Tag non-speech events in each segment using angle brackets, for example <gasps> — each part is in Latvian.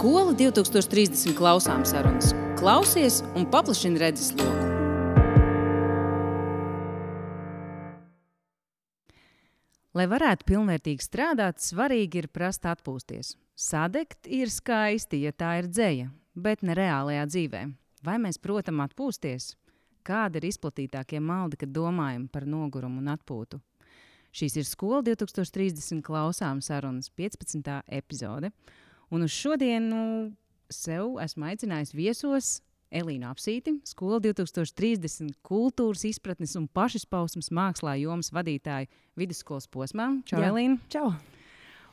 Skola 2030 klausām sarunas. Klausies un paplašini redzesloku. Lai varētu pilnvērtīgi strādāt, svarīgi ir prast atpūsties. Sadegt ir skaisti, ja tā ir dzēja, bet ne reālajā dzīvē. Vai mēs protam atpūsties? Kāda ir izplatītākie maldi, kad domājam par nogurumu un atpūtu? Šīs ir skola 2030 klausām sarunas 15. epizode. Un uz šodienu sev esmu aicinājis viesos Elīnu Apsīti, skola 2030 kultūras izpratnes un pašizpausmes mākslā jomas vadītāju vidusskolas posmā. Čau, Jā. Elīna! Čau!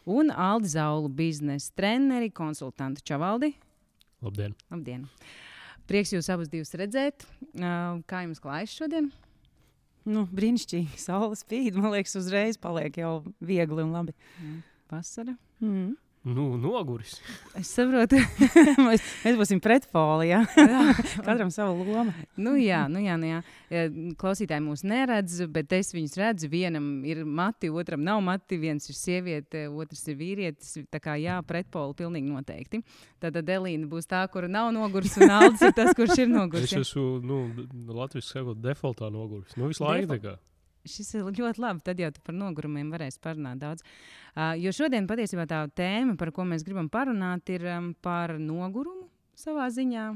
Un Aldi Zaulu biznesa treneri, konsultantu Čavaldi. Labdien! Labdien! Prieks jūs abus divus redzēt. Kā jums klājas šodien? Nu, brīnišķīgi. Saule spīd. Man liekas, uzreiz paliek jau viegli un labi. Vasara. Mm. Nu, noguris. Es saprotu, <laughs> mēs, mēs būsim pretpoli. Ja? <laughs> Katram sava loma. nu, jā, nu, jā, nu, jā. Ja, Klausītāji mūs neredz, bet es viņus redzu. Vienam ir mati, otram nav mati. Viens ir sieviete, otrs ir vīrietis. Tā kā jā, pretpoli pilnīgi noteikti. Tad Elīna būs tā, kura nav nogurusi, un Aldis ir tas, kurš ir noguris. Es esmu nu, Latvijas sakot, defaultā noguris. Nu, visu laiku tā kā. Šis ir ļoti labi. Tad jau par nogurumiem varēsi parunāt daudz. Uh, jo šodien patiesībā tā tēma, par ko mēs gribam parunāt, ir um, par nogurumu savā ziņā.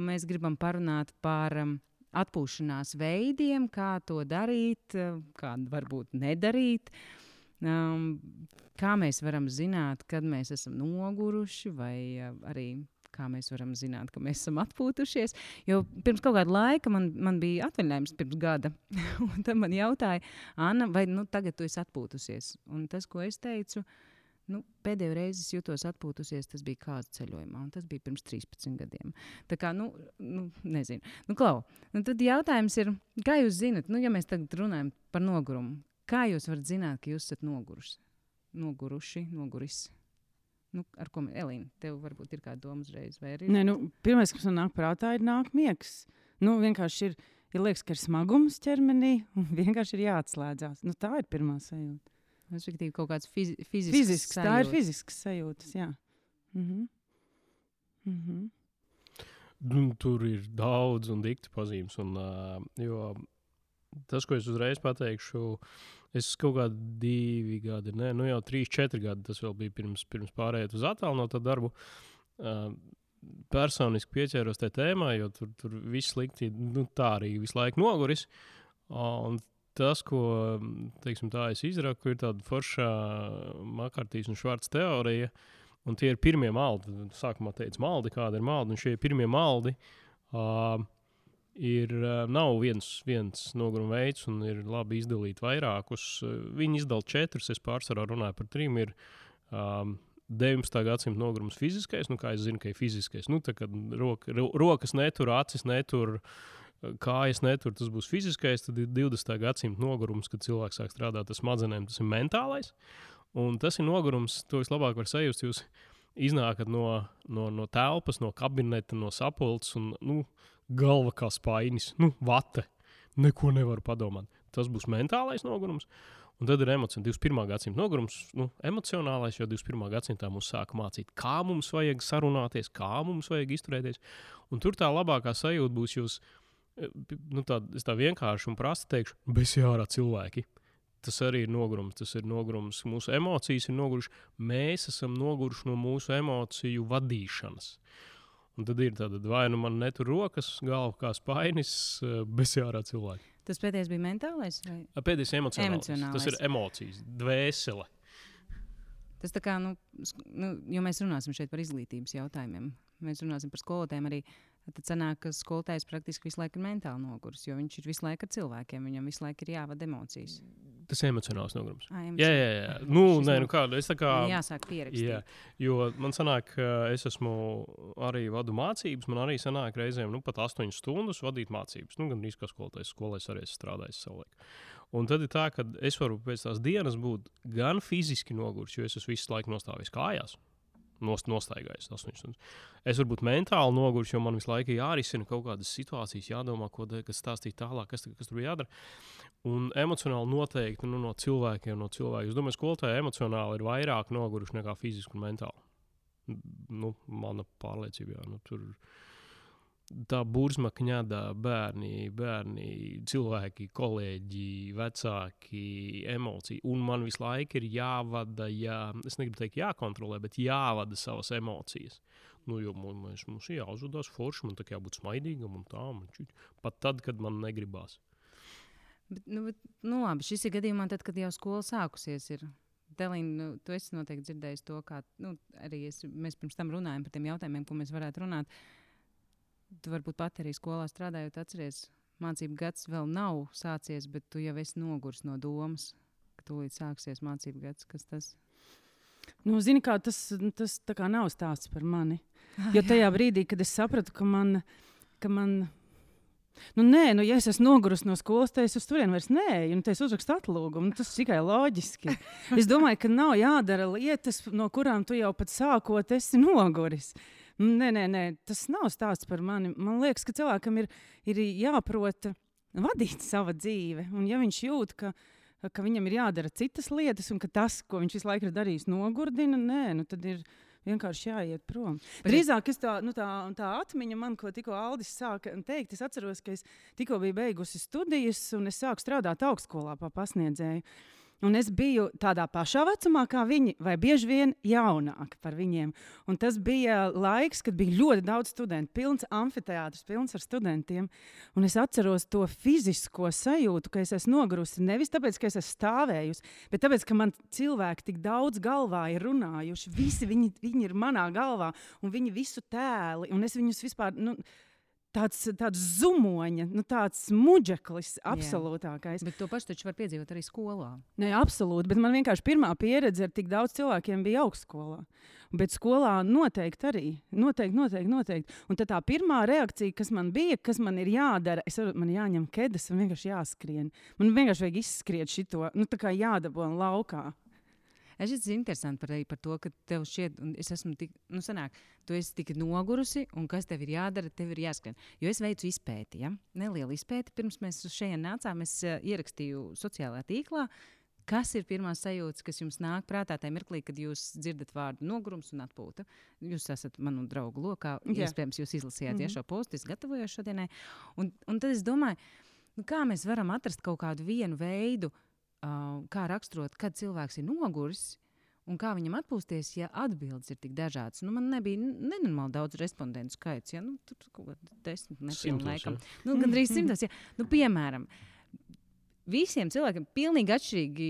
Mēs gribam parunāt par um, atpūšanās veidiem, kā to darīt, uh, kā varbūt nedarīt. Um, kā mēs varam zināt, kad mēs esam noguruši, vai uh, arī kā mēs varam zināt, ka mēs esam atpūtušies. Jo pirms kaut kāda laika man, man bija atvaļinājums, pirms gada. <laughs> un tad man jautāja, Anna, vai nu, tagad tu esi atpūtusies? Un tas, ko es teicu, nu, pēdējo reizi es jutos atpūtusies, tas bija kāds ceļojumā, un tas bija pirms 13 gadiem. Tā kā, nu, nu nezinu. Nu, Klau, nu, tad jautājums ir, kā jūs zinat, nu, ja mēs tagad runājam par nogurumu, kā jūs varat zināt, ka jūs esat noguruši? Noguruši, noguris. Nu, ar ko Elīna, tev varbūt ir kāda doma uzreiz? Nē, nu, Pirmā, kas man nāk prātā, ir nāk miegs. Nu, vienkārši ir, ir liekas, ka ir smagums ķermenī, un <laughs> vienkārši ir jāatslēdzās. Nu, tā ir pirmā sajūta. Respektīvi, kaut kāds fizi fizisks. Fizisks, tā ir sajūta. fizisks sajūtas. Jā. Mhm. Mhm. Nu, tur ir daudz un dikti pazīmes. Un, uh, jo tas, ko es uzreiz pateikšu, es kaut kādi divi gadi, ne, nu jau trīs, četri gadi, tas vēl bija pirms, pirms pārējai uz attālināto darbu. Uh, personiski pieķēros tajā tēmā, jo tur, tur viss slikti, nu, tā arī visu laiku noguris. Un tas, ko teiksim, es izraku, ir tāda forša makartīs un švārds teorija. Un tie ir pirmie maldi. Sākumā teica, maldi, kāda ir malda. Un šie pirmie maldi uh, ir, uh, nav viens, viens noguruma veids, un ir labi izdalīt vairākus. Uh, viņi izdala četrus, es pārsvarā runāju par trim. Ir, um, 19. gadsimta nogurums fiziskais, nu, kā es zinu, ka ir fiziskais. Nu, tā, kad roka, ro, rokas netur, acis netur, kājas netur, tas būs fiziskais. Tad ir 20. gadsimta nogurums, kad cilvēks sāk strādāt ar smadzenēm, tas ir mentālais. Un tas ir nogurums, to vislabāk var sajust. Jūs iznākat no, no, no telpas, no kabineta, no sapulces, un nu, galva kā spainis, nu, vate. Neko nevaru padomāt. Tas būs mentālais nogurums. Un tad ir emocionāls, 21. gadsimta nogurums, nu, emocionālais, jo 21. gadsimtā mums sāka mācīt, kā mums vajag sarunāties, kā mums vajag izturēties. Un tur tā labākā sajūta būs jūs, nu, tā, tā vienkārši un prasti teikšu, bez jārā cilvēki. Tas arī ir nogurums. Tas ir nogurums. Mūsu emocijas ir nogurušas. Mēs esam noguruši no mūsu emociju vadīšanas. Un tad ir tāda, vai nu man netur rokas, galva kā spainis, bez jārā cilvēki. Tas pēdējais bija mentālais. Vai? Pēdējais emocionāls. Emocionālais. Tas ir emocijas, dvēsele. Tas tā kā, nu, nu, jo mēs runāsim šeit par izglītības jautājumiem. Mēs runāsim par skolotājiem arī. Tad sanāk, ka skolotājs praktiski visu laiku ir mentāli noguris, jo viņš ir visu laiku ar cilvēkiem. Viņam visu laiku ir jāvada emocijas. Tas ir emocionāls nogurums. Ai, Jā, jā, jā. Nu, nē, nu kāda. Es tā kā. Jāsāk pierakstīt. Jā, jo man sanāk, ka es esmu arī vadu mācības. Man arī sanāk reizēm nu, pat 8 stundas vadīt mācības. Nu, gan arī kā skolotājs, skolēs arī strādājis savulaik. Un tad ir tā, ka es varu pēc tās dienas būt gan fiziski noguris, jo es esmu visu laiku nostājis kājās. Nost, nostaigājis 8 stundas. Es varu būt mentāli noguris, jo man visu laiku ir jārisina kaut kādas situācijas, jādomā, ko stāstīt tālāk, kas, kas tur jādara. Un emocionāli noteikti nu, no cilvēkiem, no cilvēkiem. Es domāju, ka skolotāji emocionāli ir vairāk noguruši nekā fiziski un mentāli. nu, mana pārliecība, jā, nu, tur tā burzma kņādā bērni, bērni, cilvēki, kolēģi, vecāki, emocija. Un man visu laiku ir jāvada, jā, es negribu teikt, jākontrolē, bet jāvada savas emocijas. Nu, jo mums, mums ir jāuzvedās forši, man tā kā jābūt smaidīgam un tā. Man čiť, pat tad, kad man negribās. Bet, nu, bet, nu, labi, šis ir gadījumā, tad, kad jau skola sākusies. Ir. Delīna, nu, tu esi noteikti dzirdējis to, kā nu, arī es, mēs pirms tam runājām par tiem jautājumiem, ko mēs varētu runāt. Tu varbūt pat arī skolā strādājot, atceries, mācību gads vēl nav sācies, bet tu jau esi nogurs no domas, ka tūlīt sāksies mācību gads. Kas tas? Nu, zini, kā tas, tas kā nav stāsts par mani. Jo tajā brīdī, kad es sapratu, ka man, ka man Nu, nē, nu, ja es esmu nogurusi no skolas, tad es uz turieni vairs neeju. Nu, es uzrakstu atlūgumu. Nu, tas ir tikai loģiski. <laughs> Es domāju, ka nav jādara lietas, no kurām tu jau pat sākot esi noguris. Nē, nē, nē, tas nav stāsts par mani. Man liekas, ka cilvēkam ir, ir jāprot vadīt savu dzīvi. Un ja viņš jūt, ka, ka viņam ir jādara citas lietas, un ka tas, ko viņš visu laiku ir darījis, nogurdina, nē, nu, tad ir vienkārši jāiet prom. Drīzāk tā, nu, tā, tā atmiņa man, ko tikko Aldis sāka teikt, es atceros, ka es tikko biju beigusi studijas un es sāku strādāt augstskolā pa pasniedzēju. Un es biju tādā pašā vecumā kā viņi, vai bieži vien jaunāka par viņiem. Un tas bija laiks, kad bija ļoti daudz studentu, pilns amfiteātris, pilns ar studentiem. Un es atceros to fizisko sajūtu, ka es esmu nogurusi nevis tāpēc, ka es esmu stāvējusi, bet tāpēc, ka man cilvēki tik daudz galvā ir runājuši. Visi viņi, viņi ir manā galvā, un viņi visu tēli, un es viņus vispār. Nu, tāds, tāds zumoņa, nu, tāds muģeklis, absolūtākais. Jā. Bet to pašu taču var piedzīvot arī skolā. Nē, absolūti. Bet man vienkārši pirmā pieredze ar tik daudz cilvēkiem bija augstskolā. Bet skolā noteikti arī. Noteikti, noteikti, noteikti. Un tā pirmā reakcija, kas man bija, kas man ir jādara, es varu, man jāņem kedas un vienkārši jāskrien. Man vienkārši vajag izskriet šo, nu, tā kā jādabūna laukā. Es domāju, interesanti par, par to, ka tev šķiet, un es esmu tik, nu, sanāk, tu esi tik nogurusi, un kas tev ir jādara, tev ir jāskrien. Jo es veicu izpēti, ja? nelielu izpēti, pirms mēs uz šejienes nācām, es uh, ierakstīju sociālajā tīklā. Kas ir pirmā sajūta, kas jums nāk prātā tajā mirklī, kad jūs dzirdat vārdu nogurums un atpūta? Jūs esat manu draugu lokā, Jā. iespējams, jūs izlasījāt mm -hmm. šo postu, es gatavojos šodienai. Un, un tad es domāju, nu, kā mēs varam atrast kaut kādu vienu veidu, uh, uh, kā raksturot, kad cilvēks ir noguris. Un kā viņam atpūsties, ja atbildes ir tik dažādas? Nu, man nebija nenormāli daudz respondentu skaits. Ja? Nu, tur kaut kāda desmit, nepilnīgi. Nu, Gan arī simtos. Ja? Nu, piemēram, visiem cilvēkiem ir pilnīgi atšķirīgi,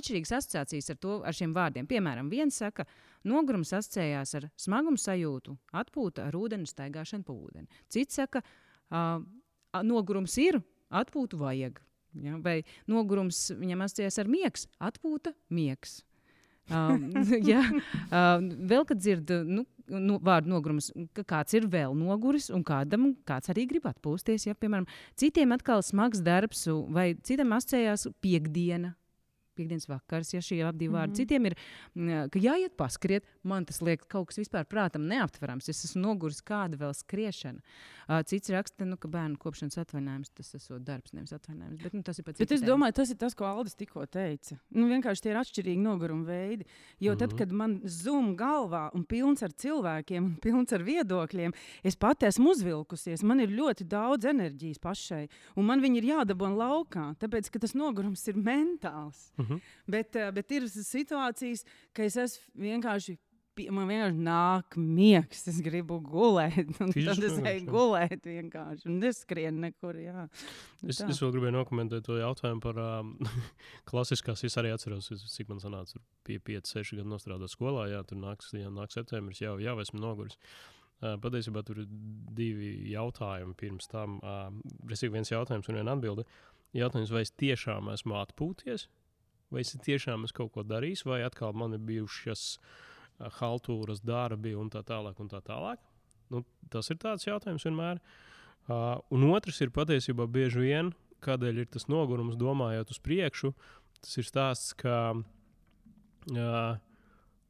atšķirīgas asociācijas ar, to, ar šiem vārdiem. Piemēram, viens saka, nogurums asociējās ar smagumu sajūtu, atpūta ar ūdeni, staigāšanu pa ūdeni. Cits saka, uh, nogurums ir, atpūtu vajag. Ja? Vai nogurums viņam asociējas ar miegs, atpūta, miegs. Um, <laughs> ja, uh, vēl kad dzird nu, nu, vārdu nogurums, ka kāds ir vēl noguris un kādam kāds arī grib atpūsties. Ja, piemēram, citiem atkal smags darbs, vai citam asociējās piekdiena piekdienas vakars, ja šie abi vārdi. Mm -hmm. Citiem ir, ka jāiet paskriet. Man tas liekas kaut kas vispār prātam neaptverams. Es esmu noguris kāda vēl skriešana. Cits raksta, nu, ka bērnu kopšanas atvainājums tas ir darbs, nevis atvainājums. Bet, nu, tas ir pats. Bet es domāju, tas ir tas, ko Aldis tikko teica. Nu, vienkārši tie ir atšķirīgi noguruma veidi. Jo mm -hmm. tad, mhm. kad man zum galvā un pilns ar cilvēkiem un <laughs> pilns ar viedokļiem, es pati esmu uzvilkusies. Man ir ļoti daudz enerģijas pašai, un man viņi ir jādabūna laukā, tāpēc, ka tas nogurums ir mentāls. Mm -hmm. bet, uh, bet ir situācijas, ka es vienkārši man vienkārši nāk miegs. Es gribu gulēt, <laughs> tad es eju gulēt vienkārši. Un neskrienu nekur. Jā. Es, tā. es vēl gribēju nokomentēt to jautājumu par um, <laughs> klasiskās. Es arī atceros, cik man sanāca pie 5, 6 gadu nostrādāt skolā. Jā, tur nāks, jā, nāk septembris, jau, jau esmu noguris. Uh, patiesībā tur ir divi jautājumi pirms tam. Uh, Resīgi viens jautājums un viena atbilde. Jautājums, vai es tiešām esmu atpūties? Vai es tiešām esmu kaut ko darījis, vai atkal man ir bijušas uh, haltūras darbi un tā tālāk. Un tā tālāk. Nu, tas ir tāds jautājums vienmēr. Uh, un otrs ir patiesībā bieži vien, kādēļ ir tas nogurums, domājot uz priekšu. Tas ir stāsts, ka uh,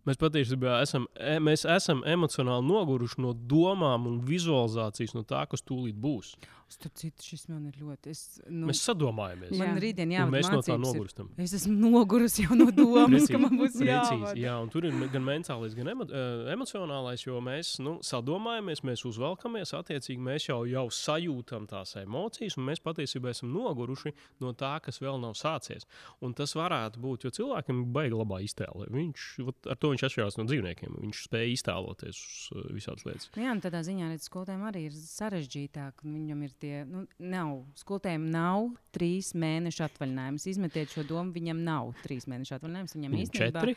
mēs patiesībā esam, e, mēs esam emocionāli noguruši no domām un vizualizācijas no tā, kas tūlīt būs. Starp citu, šis man ir ļoti. Es, nu, Mēs sadomājamies. man Jā. rītdien Un jābūt mēs no tā mācības ir- nogurstam. Es esmu nogurusi jau no domas, ka man būs jāvada. jā, un tur ir gan mentālais, gan emo, eh, emocionālais, jo mēs nu, sadomājamies, mēs uzvelkamies, attiecīgi mēs jau, jau sajūtam tās emocijas, un mēs patiesībā esam noguruši no tā, kas vēl nav sācies. Un tas varētu būt, jo cilvēkam ir baigi labā iztēle. Viņš, vat ar to viņš atšķirās no dzīvniekiem. Viņš spēja iztēloties uz eh, visādas lietas. Jā, un tādā ziņā arī skolotājiem arī ir sarežģītāk. un Viņam ir tie, nu, nav, skolotājiem nav trīs mēnešu atvaļinājums. Izmetiet šo domu, viņam nav trīs mēnešu atvaļinājums. Viņam Viņam īstenībā četri.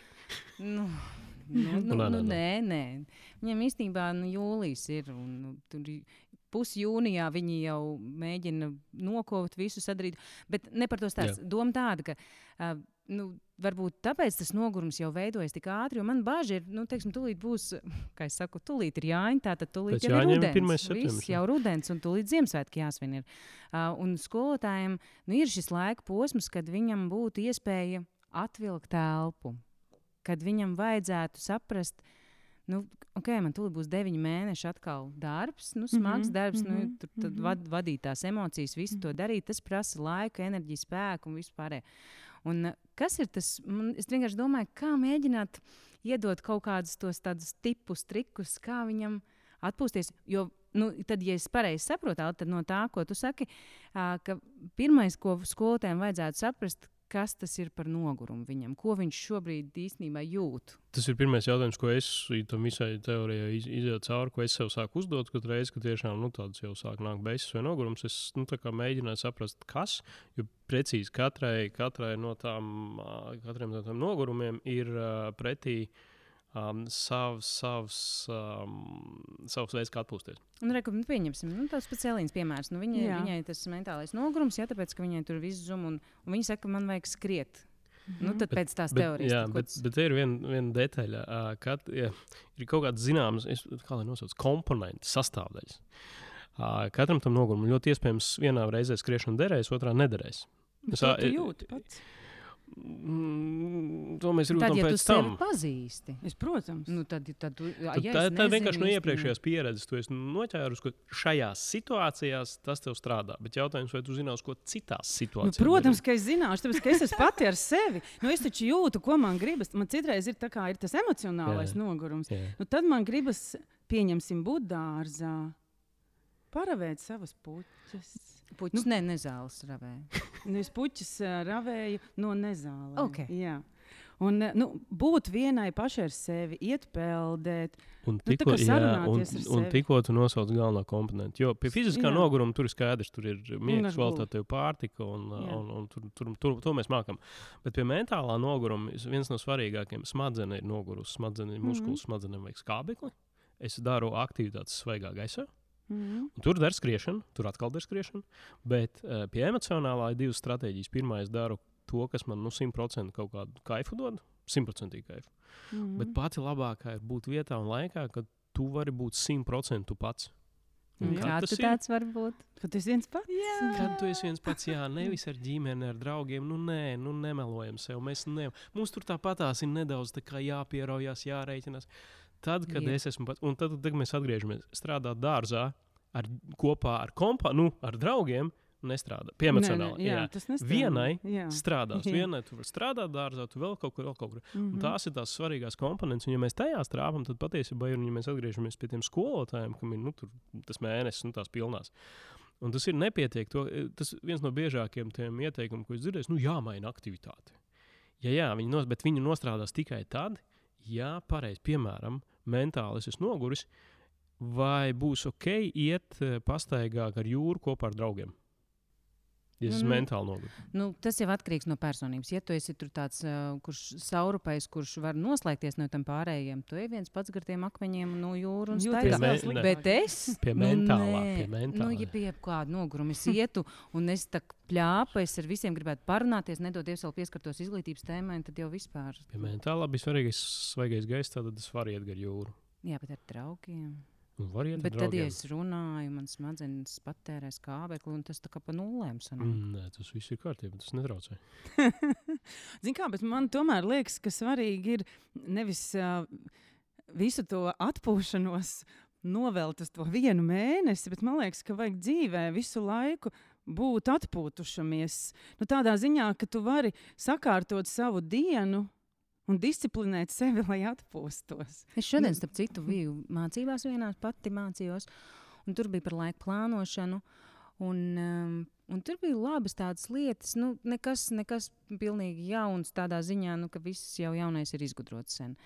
Nu, nu, nu, Nē, nu, nē, nē. Viņam īstenībā nu, jūlijas ir. Un, nu, tur pusjūnijā viņi jau mēģina nokopot visu sadarīt. Bet ne par to stāstu. Doma tāda, ka. Uh, Nu, varbūt tāpēc tas nogurums jau veidojas tik ātri, jo man bažas ir, nu, teiksim, tūlīt būs, <laughs> kā es saku, tūlīt ir jāņem, tā tad tūlīt Pēc jau ir rudens. 1. Viss jau rudens, un tūlīt Ziemassvētki jāsvin ir. Uh, un skolotājiem nu, ir šis laika posms, kad viņam būtu iespēja atvilkt telpu, kad viņam vajadzētu saprast, nu, ok, man tūlīt būs deviņi mēneši atkal darbs, nu, smags mm Mhm, -hmm, darbs, mm -hmm, mhm, nu, tur tad mhm. vad, vadīt tās emocijas, visu to darīt, tas prasa laiku, enerģiju, spēku un vispār. Un uh, kas ir tas? Man, es vienkārši domāju, kā mēģināt iedot kaut kādus tos tādus tipus, trikus, kā viņam atpūsties. Jo, nu, tad, ja es pareizi saprotu, tad no tā, ko tu saki, ka pirmais, ko skolotājiem vajadzētu saprast, kas tas ir par nogurumu viņam, ko viņš šobrīd īstenībā jūt. Tas ir pirmais jautājums, ko es tam visai teorijai iz- izēju cauri, ko es sev sāku uzdot. Katru reizi, kad tiešām nu, tāds jau sāk nākt beigas vai nogurums, es nu, mēģināju saprast, kas. Jo precīzi katrai, katrai no tām, ā, katram no tām nogurumiem ir ā, pretī um, savs, savs, um, savs veids, kā atpūsties. Un, reku, nu, pieņemsim, nu, tāds pats Elīnas piemērs. Nu, viņai, Jā. viņai tas mentālais nogurums, jā, tāpēc, ka viņai tur viss zum, un, un viņa saka, ka man vajag skriet. Nu, tad pēc tās teorijas. jā, bet, tas- bet ir viena vien detaļa, uh, kad ja, ir kaut kādas zināmas, es, kā lai nosauc, komponenti, sastāvdaļas. Uh, katram tam nogurumam ļoti iespējams vienā reizē skriešana derēs, otrā nederēs. Es, Tā jūti pats. Mm, to mēs Tad, rūtam ja tu pēc tam. pazīsti, Es, protams. nu, tad, tad, tu, Tad, ja tā, tā vienkārši no iepriekšējās pieredzes tu esi noķērusi, ka šajās situācijās tas tev strādā. Bet jautājums, vai tu zinās, ko citās Nu, situācijās? protams, ka es zināšu, tāpēc ka es esmu pati ar sevi. Nu, es taču jūtu, ko man gribas. Man citreiz ir, tā kā, ir tas emocionālais Jā. nogurums. Jā. Nu, tad man gribas, pieņemsim, būt dārzā, paravēt savas puķes. Puķis nu, ne, nezāles ravē. <laughs> Nu, es puķis ā, ravēju no nezāles. Ok. Jā. Un nu, būt vienai pašai ar sevi, iet peldēt. Un Nu, tikko, jā, un, sarunāties ar un sevi. tikko tu nosauc galveno komponentu. Jo pie fiziskā Jā. noguruma tur ir skaidrs, tur ir miegs, ar kvalitatīva pārtika, un, Jā. un, un tur, tur, tur to mēs mākam. Bet pie mentālā noguruma viens no svarīgākajiem smadzenēm ir nogurusi. Smadzenēm, Mhm. muskuļu smadzenēm vajag skābekli. Es daru aktivitātes svaigā gaisā. Mm. Un tur dara skriešana, tur atkal dara skriešana. Bet uh, pie emocionālā ir divas stratēģijas. Pirmā, es daru to, kas man nu, 100% kaut kādu kaifu dod. 100% kaifu. Mm. Bet pati labākā ir būt vietā un laikā, kad tu vari būt 100% tu pats. Un Jā. tas tu ir? tāds var būt? Kad tas viens pats? Jā. Kad tu esi viens pats, jā, nevis ar ģimeni, ar draugiem, nu nē, nu nemelojam sev. Mēs ne, mums tur tāpatās ir nedaudz tā jāpieraujas, jārēķinās. Tad, kad Ir. es esmu pats, un tad, tad mēs atgriežamies strādāt dārzā ar, kopā ar kompā, nu, ar draugiem, nestrādā. Pie Nē, nē, emocionāli. jā, Jā. Vienai jā. strādās. <laughs> Jā. Vienai tu vari strādāt dārzā, tu vēl kaut kur, vēl kaut kur. Mm Un tās ir tās svarīgās komponentes. Un, ja mēs tajā strādājam, tad patiesībā, ir, un, ja mēs atgriežamies pie tiem skolotājiem, kam ir nu, tur, tas mēnesis, nu, tās pilnās. Un tas ir nepietiek. To, tas viens no biežākajiem tiem ieteikumiem, ko es dzirdēju, nu, jāmaina aktivitāte. Ja jā, viņi nos, bet viņi nostrādās tikai tad, ja pareizi, piemēram, mentāli es esmu noguris, vai būs ok iet eh, pastaigā ar jūru kopā ar draugiem. Ja Nu, mentāli noguris. Nu, tas jau atkarīgs no personības. Ja tu esi tur tāds, uh, kurš saurupējis, kurš var noslēgties no tiem pārējiem, tu ej viens pats gar tiem akmeņiem no jūras un staigā. vēl Bet- es Pie nu, mentālā, nē. pie mentālā. Nu, ja pie kāda noguruma es ietu un es tā pļāpu, es ar visiem gribētu parunāties, nedod Dievs vēl pieskartos izglītības tēmai, tad jau vispār. Pie mentālā bija svarīgais svaigais gaiss, tad es varu iet gar jūru. Jā, bet ar draugiem. Un var iet Bet tad, ja es runāju, man smadzenes patērē skābekli, un tas tā kā pa nulēm sanāk. Mm, nē, tas viss ir kārtībā. Tas netraucē. <laughs> Zini, kā, bet man tomēr liekas, ka svarīgi ir nevis uh, visu to atpūšanos novelt uz to vienu mēnesi, bet man liekas, ka vajag dzīvē visu laiku būt atpūtušamies. Nu, tādā ziņā, ka tu vari sakārtot savu dienu un disciplinēt sevi, lai atpūstos. Es šodien, starp citu, biju mācībās vienā, pati mācījos, un tur bija par laika plānošanu. Un, um, un tur bija labas tādas lietas, nu, nekas, nekas pilnīgi jauns tādā ziņā, nu, ka viss jau jaunais ir izgudrots sen.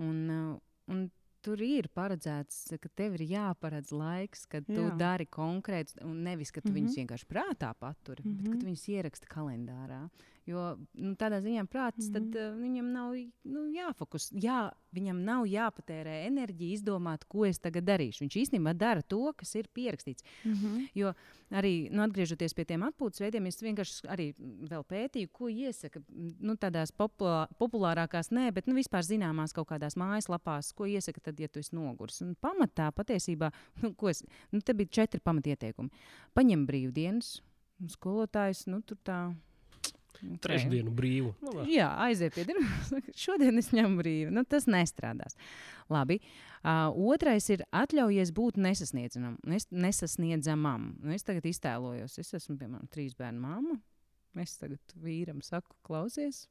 Un, uh, un tur ir paredzēts, ka tev ir jāparedz laiks, kad tu Jā. dari konkrēts, un nevis, ka tu mm -hmm. Mhm. viņus vienkārši prātā paturi, mm -hmm. bet ka Mhm. tu viņus ieraksti kalendārā. Jo nu, tādā ziņā prāts, mm -hmm. tad uh, viņam nav nu, jāfokus, jā, viņam nav jāpatērē enerģija izdomāt, ko es tagad darīšu. Viņš īstenībā dara to, kas ir pierakstīts. Mm -hmm. Jo arī nu, atgriežoties pie tiem atpūtas veidiem, es vienkārši arī vēl pētīju, ko iesaka nu, tādās populā, populārākās, nē, bet nu, vispār zināmās kaut kādās mājaslapās, ko iesaka tad, ja tu esi nogurs. Un pamatā patiesībā, <laughs> nu, ko es, nu, te bija četri pamatieteikumi. Paņem brīvdienas, skolotājs, nu, tur tā. Jau- Trešdienu brīvu. Nu, labi. Jā, aiziet pie dirba. <laughs> Šodien es ņemu brīvi. Nu, tas nestrādās. Labi. Uh, otrais ir atļaujies būt nesasniedzamam. Nes nesasniedzamam. Nu, es tagad iztēlojos, es esmu piemēram trīs bērnu māma. Es tagad vīram saku, klausies.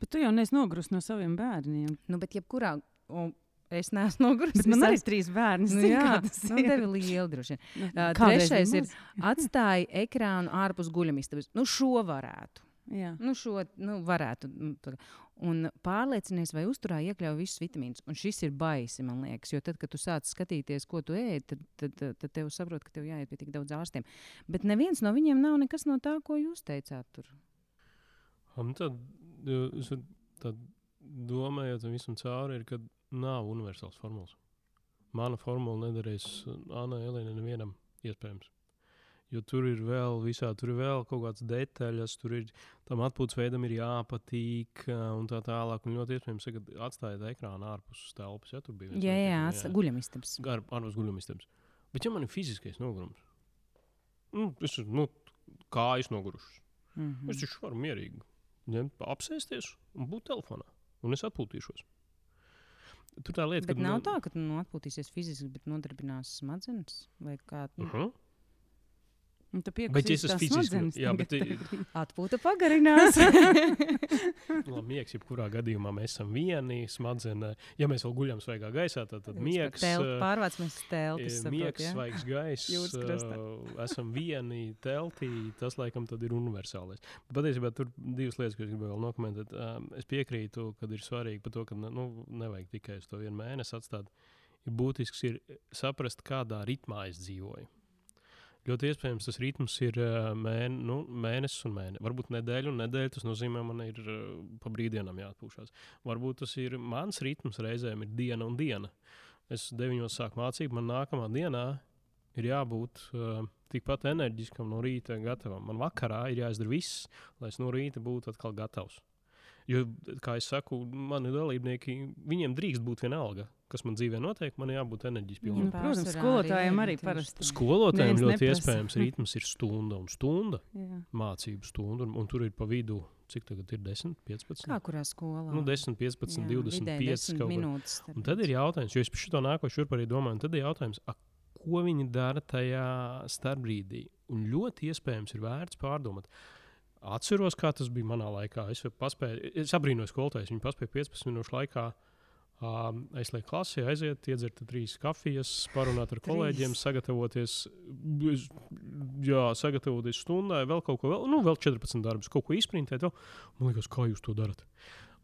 Bet tu jau neesi nogurus no saviem bērniem. Nu, bet jebkurā. Un, Es neesmu noguris. Bet man arī ir trīs bērni. Nu, jā, tas nu, ir. liela droši Uh, trešais ir atstāja ekrānu ārpus guļamistabas. Nu, šo varētu. Jā. Nu, šo nu, varētu. nu. Un pārliecinies, vai uzturā iekļauj visus vitamīnus. Un šis ir baisi, man liekas. Jo tad, kad tu sāc skatīties, ko tu ēd, tad, tad, tad, tev saprot, ka tev jāiet pie tik daudz ārstiem. Bet neviens no viņiem nav nekas no tā, ko jūs teicāt. Tur. Un tad, tad domājot visam cauri, ir, ka nav universāls formulas. Mana formula nedarīs Anna Elīna nevienam iespējams. Jo tur ir vēl visā, tur ir vēl kaut kādas detaļas, tur ir tam atpūtas veidam ir jāpatīk un tā tālāk. Un ļoti iespējams, ka atstājiet ekrānu ārpus telpas. Ja tur bija Jā, jā, atstā- guļamistabas. Gar, ārpus guļamistabas. Bet ja man ir fiziskais nogurums, nu, es nu, kājas nogurušas. Mm Mm. Es taču varu mierīgi ņemt, apsēsties un būt telefonā. Un es atpūtīšos. Tur tā lieta, Bet ka nav tā, ka tu nu, atpūtīsies fiziski, bet nodarbinās smadzenes vai kā. Uh Nu, -huh. Un tu Bet ja es esmu fiziski. Jā, bet i- Atpūta pagarinās. <laughs> <laughs> labi, miegs, jebkurā gadījumā mēs esam vieni. Smadzenē, ja mēs vēl guļam svaigā gaisā, tad, tad miegs. Pārvācamies telpas. Miegs, svaigs <laughs> gaiss. Esam vieni teltī. Tas, laikam, tad ir universālais. Bet Patiesībā tur divas lietas, ko es gribēju vēl nokomentēt. Es piekrītu, ka ir svarīgi par to, ka nu, nevajag tikai uz to vienu mēnesi atstāt. Ir būtisks ir saprast, kādā ritmā es dzīvoju. Ļoti iespējams, tas ritms ir ā, mēne, nu, mēnesis un mēnesis. Varbūt nedēļa un nedēļa. Tas nozīmē, man ir ā, pa brīvdienām jāatpūšas. Varbūt tas ir mans ritms, reizēm ir diena un diena. Es deviņos sāku mācību, man nākamā dienā ir jābūt uh, tikpat enerģiskam no rīta, gatavam. Man vakarā ir jāizdara viss, lai es no rīta būtu atkal gatavs. Jo, kā jau saku, mani dalībnieki, viņiem drīkst būt vienalga, kas man dzīvē notiek. Man jābūt enerģijas pilnam. Nu, protams, skolotājiem arī parasti. Skolotājiem Neviens ļoti neprasa. iespējams rītms ir stunda un stunda, Jā. mācību stunda, un, un tur ir pa vidu, cik tagad ir 10, 15. Kā kurā skolā? Nu, 10, 15, Jā, 25 vidēji 10 kaut minūtes. Un tad ir jautājums, jo es par šo nākošu šurp arī domāju, tad ir jautājums, a, ko viņi dara tajā starpbrīdī. Un ļoti iespējams ir vērts pārdomāt. Atceros, kā tas bija manā laikā. Es, paspēju, es abrīnoju skolotājus. Viņi paspēja 15 minūšu laikā um, aizliegt klasē, aiziet, iedzert trīs kafijas, parunāt ar Trīs. kolēģiem, sagatavoties, es- jā, sagatavoties stundai, vēl kaut ko, vēl, nu, vēl 14 darbus, kaut ko izprintēt. vēl. Man liekas, kā jūs to darat?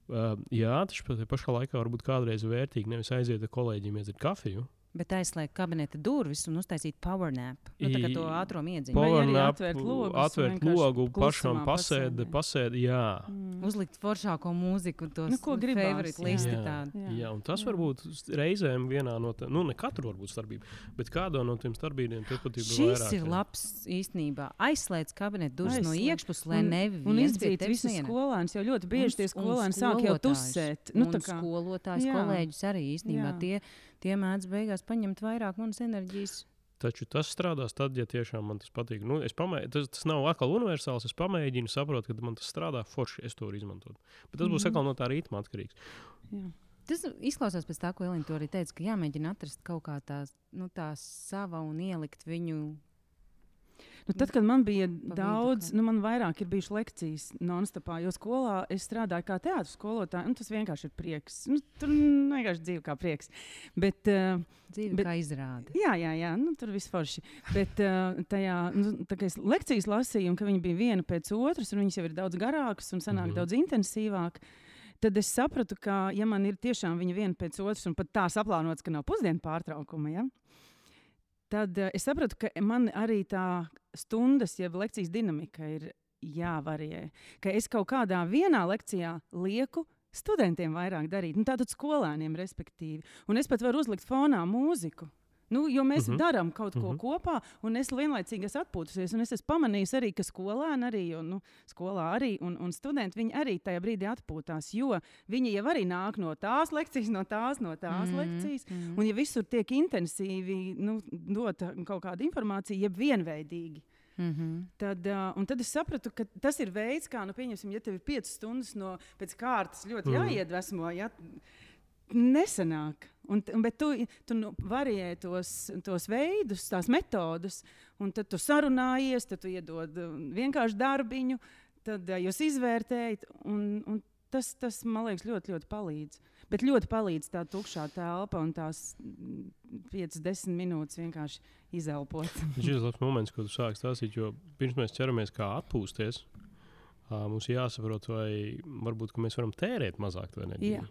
Uh, jā, tajā pašā laikā varbūt kādreiz vērtīgi nevis aiziet ar kolēģiem, iedzert kafiju. Bet aizslēgt kabineta durvis un uztaisīt power nap. Nu, tā kā to I- ātruma iedziņu. Vai Power arī nap, atvērt logus un atvērt logu, pašam pasēdi, pasēdi, jā. Mm. Uzlikt foršāko mūziku, tos Nu, ko gribās, favorite jā. listi Jā. tādu. Jā. Jā, un tas Jā. var būt reizēm vienā no tādiem, nu, ne katru varbūt starpību, bet kādā no tiem starpībiem tur pat ir Šis vairāk. ir labs īstenībā. Aizslēdz kabineta durvis no iekšpuses, lai neviens Un izdzīt visus skolēnus, jo ļoti bieži tie skolēni sāk jau tusēt. Nu, un tā kā, skolotājs, Jā. kolēģis arī īstenībā Jā. tie, tie mēdz beigās paņemt vairāk manas enerģijas. Taču tas strādās tad, ja tiešām man tas patīk. Nu, es pamē... tas, tas nav atkal universāls. Es pamēģinu, saprotu, ka man tas strādā forši. Es to varu izmantot. Bet tas būs Mhm. atkal no tā ritma atkarīgs. jā. Tas izklausās pēc tā, ko Elīna arī teica, ka jāmēģina atrast kaut kā tā, nu, tā sava un ielikt viņu. Nu, tad, kad man bija vidu daudz, kaut. nu, man vairāk ir bijušas lekcijas non-stopā, jo skolā es strādāju kā teātris skolotāja, un tas vienkārši ir prieks. Nu, tur vienkārši dzīve kā prieks. Bet, uh, Dzīve Bet- kā izrāda. Jā, jā, jā nu, tur viss forši. Bet uh, tajā nu, tā kā es lekcijas lasīju, un ka viņi bija viena pēc otras, un viņas jau ir daudz garākas un sanāk mm -hmm. daudz intensīvāk. Tad es sapratu, ka, ja man ir tiešām viņa viena pēc otras, un pat tā saplānots, ka nav pusdienu pārtraukuma, ja, tad uh, es sapratu, ka man arī tā stundas, jeb lekcijas dinamika ir jāvarie. Ka es kaut kādā vienā lekcijā lieku studentiem vairāk darīt, nu, tātad skolēniem, respektīvi. Un es pat varu uzlikt fonā mūziku. Nu, jo mēs uh Mhm. -huh. darām kaut ko uh Mhm. -huh. kopā, un es vienlaicīgi esmu atpūtusies. un Es esmu pamanījis arī, ka skolēni arī, jo, nu, skolā arī, un, un studenti viņi arī tajā brīdī atpūtās. Jo viņi jau arī nāk no tās lekcijas, no tās, no tās mm -hmm. lekcijas. mhm. Un, ja visur tiek intensīvi nu, dota kaut kāda informācija, jeb vienveidīgi, Mm -hmm. Tad, uh, un tad es sapratu, ka tas ir veids, kā, nu, pieņemsim, ja tev ir piecas stundas no pēc kārtas ļoti Mm. jāiedvesmo. Ja, nesanāk. Un, un, bet tu, tu nu, variē tos, tos veidus, tās metodas, un tad tu sarunājies, tad tu iedod uh, vienkārši darbiņu, tad jūs izvērtējat. Un, un tas, tas, man liekas, ļoti, ļoti palīdz. Bet ļoti palīdz tā tukšā telpa un tās 5-10 minūtes vienkārši izelpot. <laughs> Šis ir labs moments, kad tu sāki stāstīt, jo pirms mēs ķeramies kā atpūsties, mums jāsaprot, vai varbūt mēs varam tērēt mazāk to enerģiju. Jā.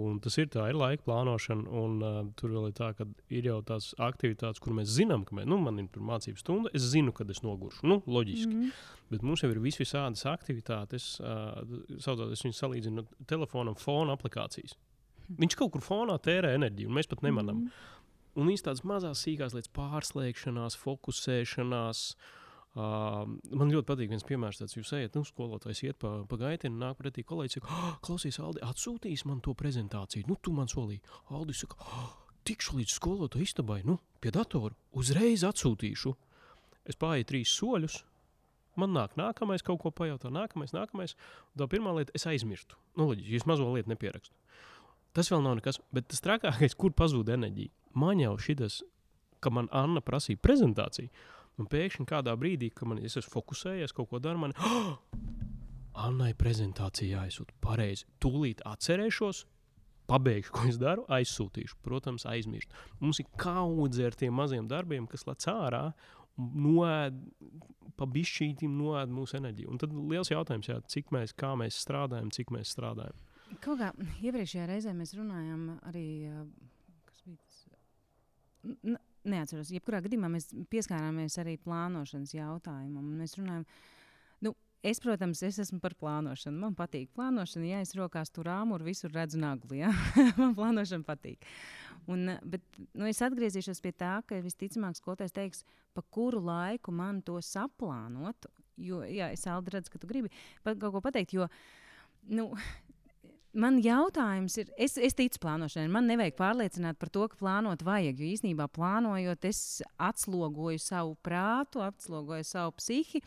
Un tas ir tā, ir laika plānošana, un uh, tur vēl ir tā, ka ir jau tās aktivitātes, kur mēs zinām, ka mēs, nu, man ir mācību stunda, es zinu, kad es noguršu. Nu, loģiski. Mm Mhm. -hmm. Bet mums jau ir vis visādas aktivitātes, uh, saucot, es viņus salīdzinu ar telefonam, fona aplikācijas. Viņš kaut kur fonā tērē enerģiju, un mēs pat nemanām. Mhm. Un īstenībā tādas mazas, sīkās lietas, pārslēgšanās, fokusēšanās. Uh, man ļoti patīk viens piemērs, tāds jūs ejat, nu, skolotājs iet pa, pa gaitienu, nāk pretī kolēģis, saka, oh, klausies, Aldi, atsūtīs man to prezentāciju. Nu, tu man solīji. Aldi saka, oh, tikšu līdz skolotāja istabai, nu, pie datora, uzreiz atsūtīšu. Es pārēju trīs soļus. Man nāk nākamais, kaut ko pajautā, nākamais, nākamais. Tā pirmā lieta, es aizmirstu. Nu, loģiski, es mazo lietu nepierakstu. Tas vēl nav nekas, bet tas trakākais, kur pazūd enerģija. Man jau šis, ka man Anna prasīja prezentāciju, un pēkšņi kādā brīdī, kad man es esmu fokusējies, kaut ko daru, man oh! Annai prezentācija jāizsūta pareizi. Tūlīt atcerēšos, pabeigšu, ko es daru, aizsūtīšu. Protams, aizmirst. Mums ir kaudze ar tiem maziem darbiem, kas lec ārā. Noēd, pa bišķītim noēd mūsu enerģiju. Un tad liels jautājums, jā, cik mēs, kā mēs strādājam, cik mēs strādājam. Kaut kā iepriekšējā reizē mēs runājām arī. Kas bija tas? Neatceros. Jebkurā gadījumā mēs pieskārāmies arī plānošanas jautājumam. Mēs runājam, nu, es, protams, es esmu par plānošanu. Man patīk plānošana. Ja es rokās tur āmuru, visur redzu naglu. Ja? <laughs> Man plānošana patīk. Un, bet nu, es atgriezīšos pie tā, ka visticamāk skolotājs teiks, pa kuru laiku man to saplānot. Jo, jā, es Aldi redzu, ka tu gribi pat kaut ko pateikt. Jo, nu, Man jautājums ir, es, es ticu plānošanai. Man nevajag pārliecināt par to, ka plānot vajag. Jo īsnībā plānojot, es atslogoju savu prātu, atslogoju savu psihi.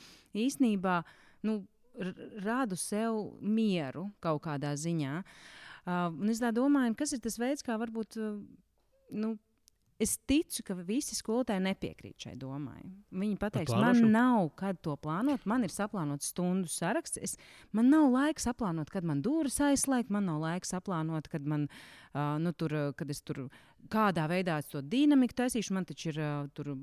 Īsnībā nu, rādu sev mieru kaut kādā ziņā. Uh, es domāju, kas ir tas veids, kā varbūt. Uh, nu, Es ticu, ka visi skolotāji nepiekrīt šai domai. Viņi pateiks, man nav kad to plānot. Man ir saplānots stundu saraksts. Es, man nav laika saplānot, kad man durvis aizslēgt. Man nav laika saplānot, kad, man, uh, nu, tur, kad es tur kādā veidā to dinamiku taisīšu. Man taču ir uh,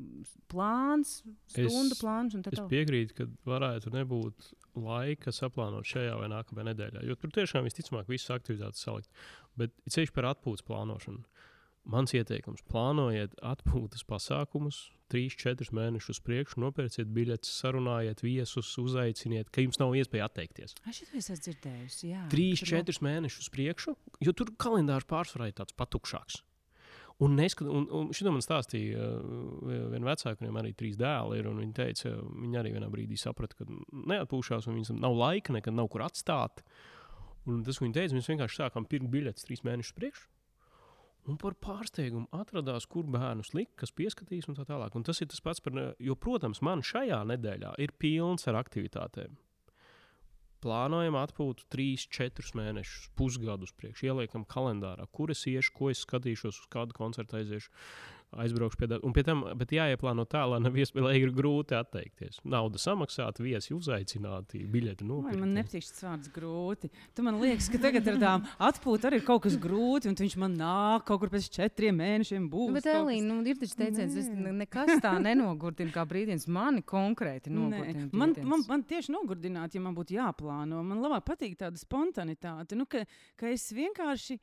plāns, stundu Es- plāns Es piekrītu, ka varētu nebūt laika saplānot šajā vai nākamajā nedēļā. Jo tur tiešām visticamāk visas aktivitātes salikt. Bet ceļš par atpūtas plānošanu. Mans ieteikums - plānojiet atpūtas pasākumus, 3-4 mēnešus priekšu, nopērciet biļetes, sarunājiet viesus, uzaiciniet, ka jums nav iespēja atteikties. Ai, šito es esmu dzirdējusi. jā. 3-4 mēnešus priekšu, jo tur kalendārs pārsvarā ir tāds patukšāks. Un, neskat, un, un šito man stāstīja uh, viena vecāka, viņam arī trīs dēli ir. un Viņa teica, viņa arī vienā brīdī saprata, ka neatpūšās, un viņam nav laika, nekad nav kur atstāt. Un tas, ko viņa teica, mēs vienkārši sākām pirkt biļetes trīs mēnešus priekš. Un par pārsteigumu atradās, kur bērnus likt, kas pieskatīs un tā tālāk. Un tas ir tas pats, par, jo, protams, man šajā nedēļā ir pilns ar aktivitātēm. plānojam atpūtu 3, 4 mēnešus, pusgadus priekš, ieliekam kalendārā, kur es iešu, ko es skatīšos, uz kādu koncertu aiziešu aizbraukšu pie tāda. Un pie tam, bet jāieplāno tā, lai nav iespējams grūti atteikties. Nauda samaksāta, viesi uzaicināti, biļeti nopirkt. Man nepatīk šis vārds grūti. Tu man liekas, ka tagad ar tām atpūtām arī ir kaut kas grūti, un viņš man nāk kaut kur pēc četriem mēnešiem būs. Bet, Elīna, nu, ir taču teiciens, es nekas tā nenogurdinu kā brīdienis. Mani konkrēti nogurdina. Man, man, man tieši nogurdināt, ja man būtu jāplāno. Man labāk patīk tāda spontanitāte, nu, ka, ka es vienkārši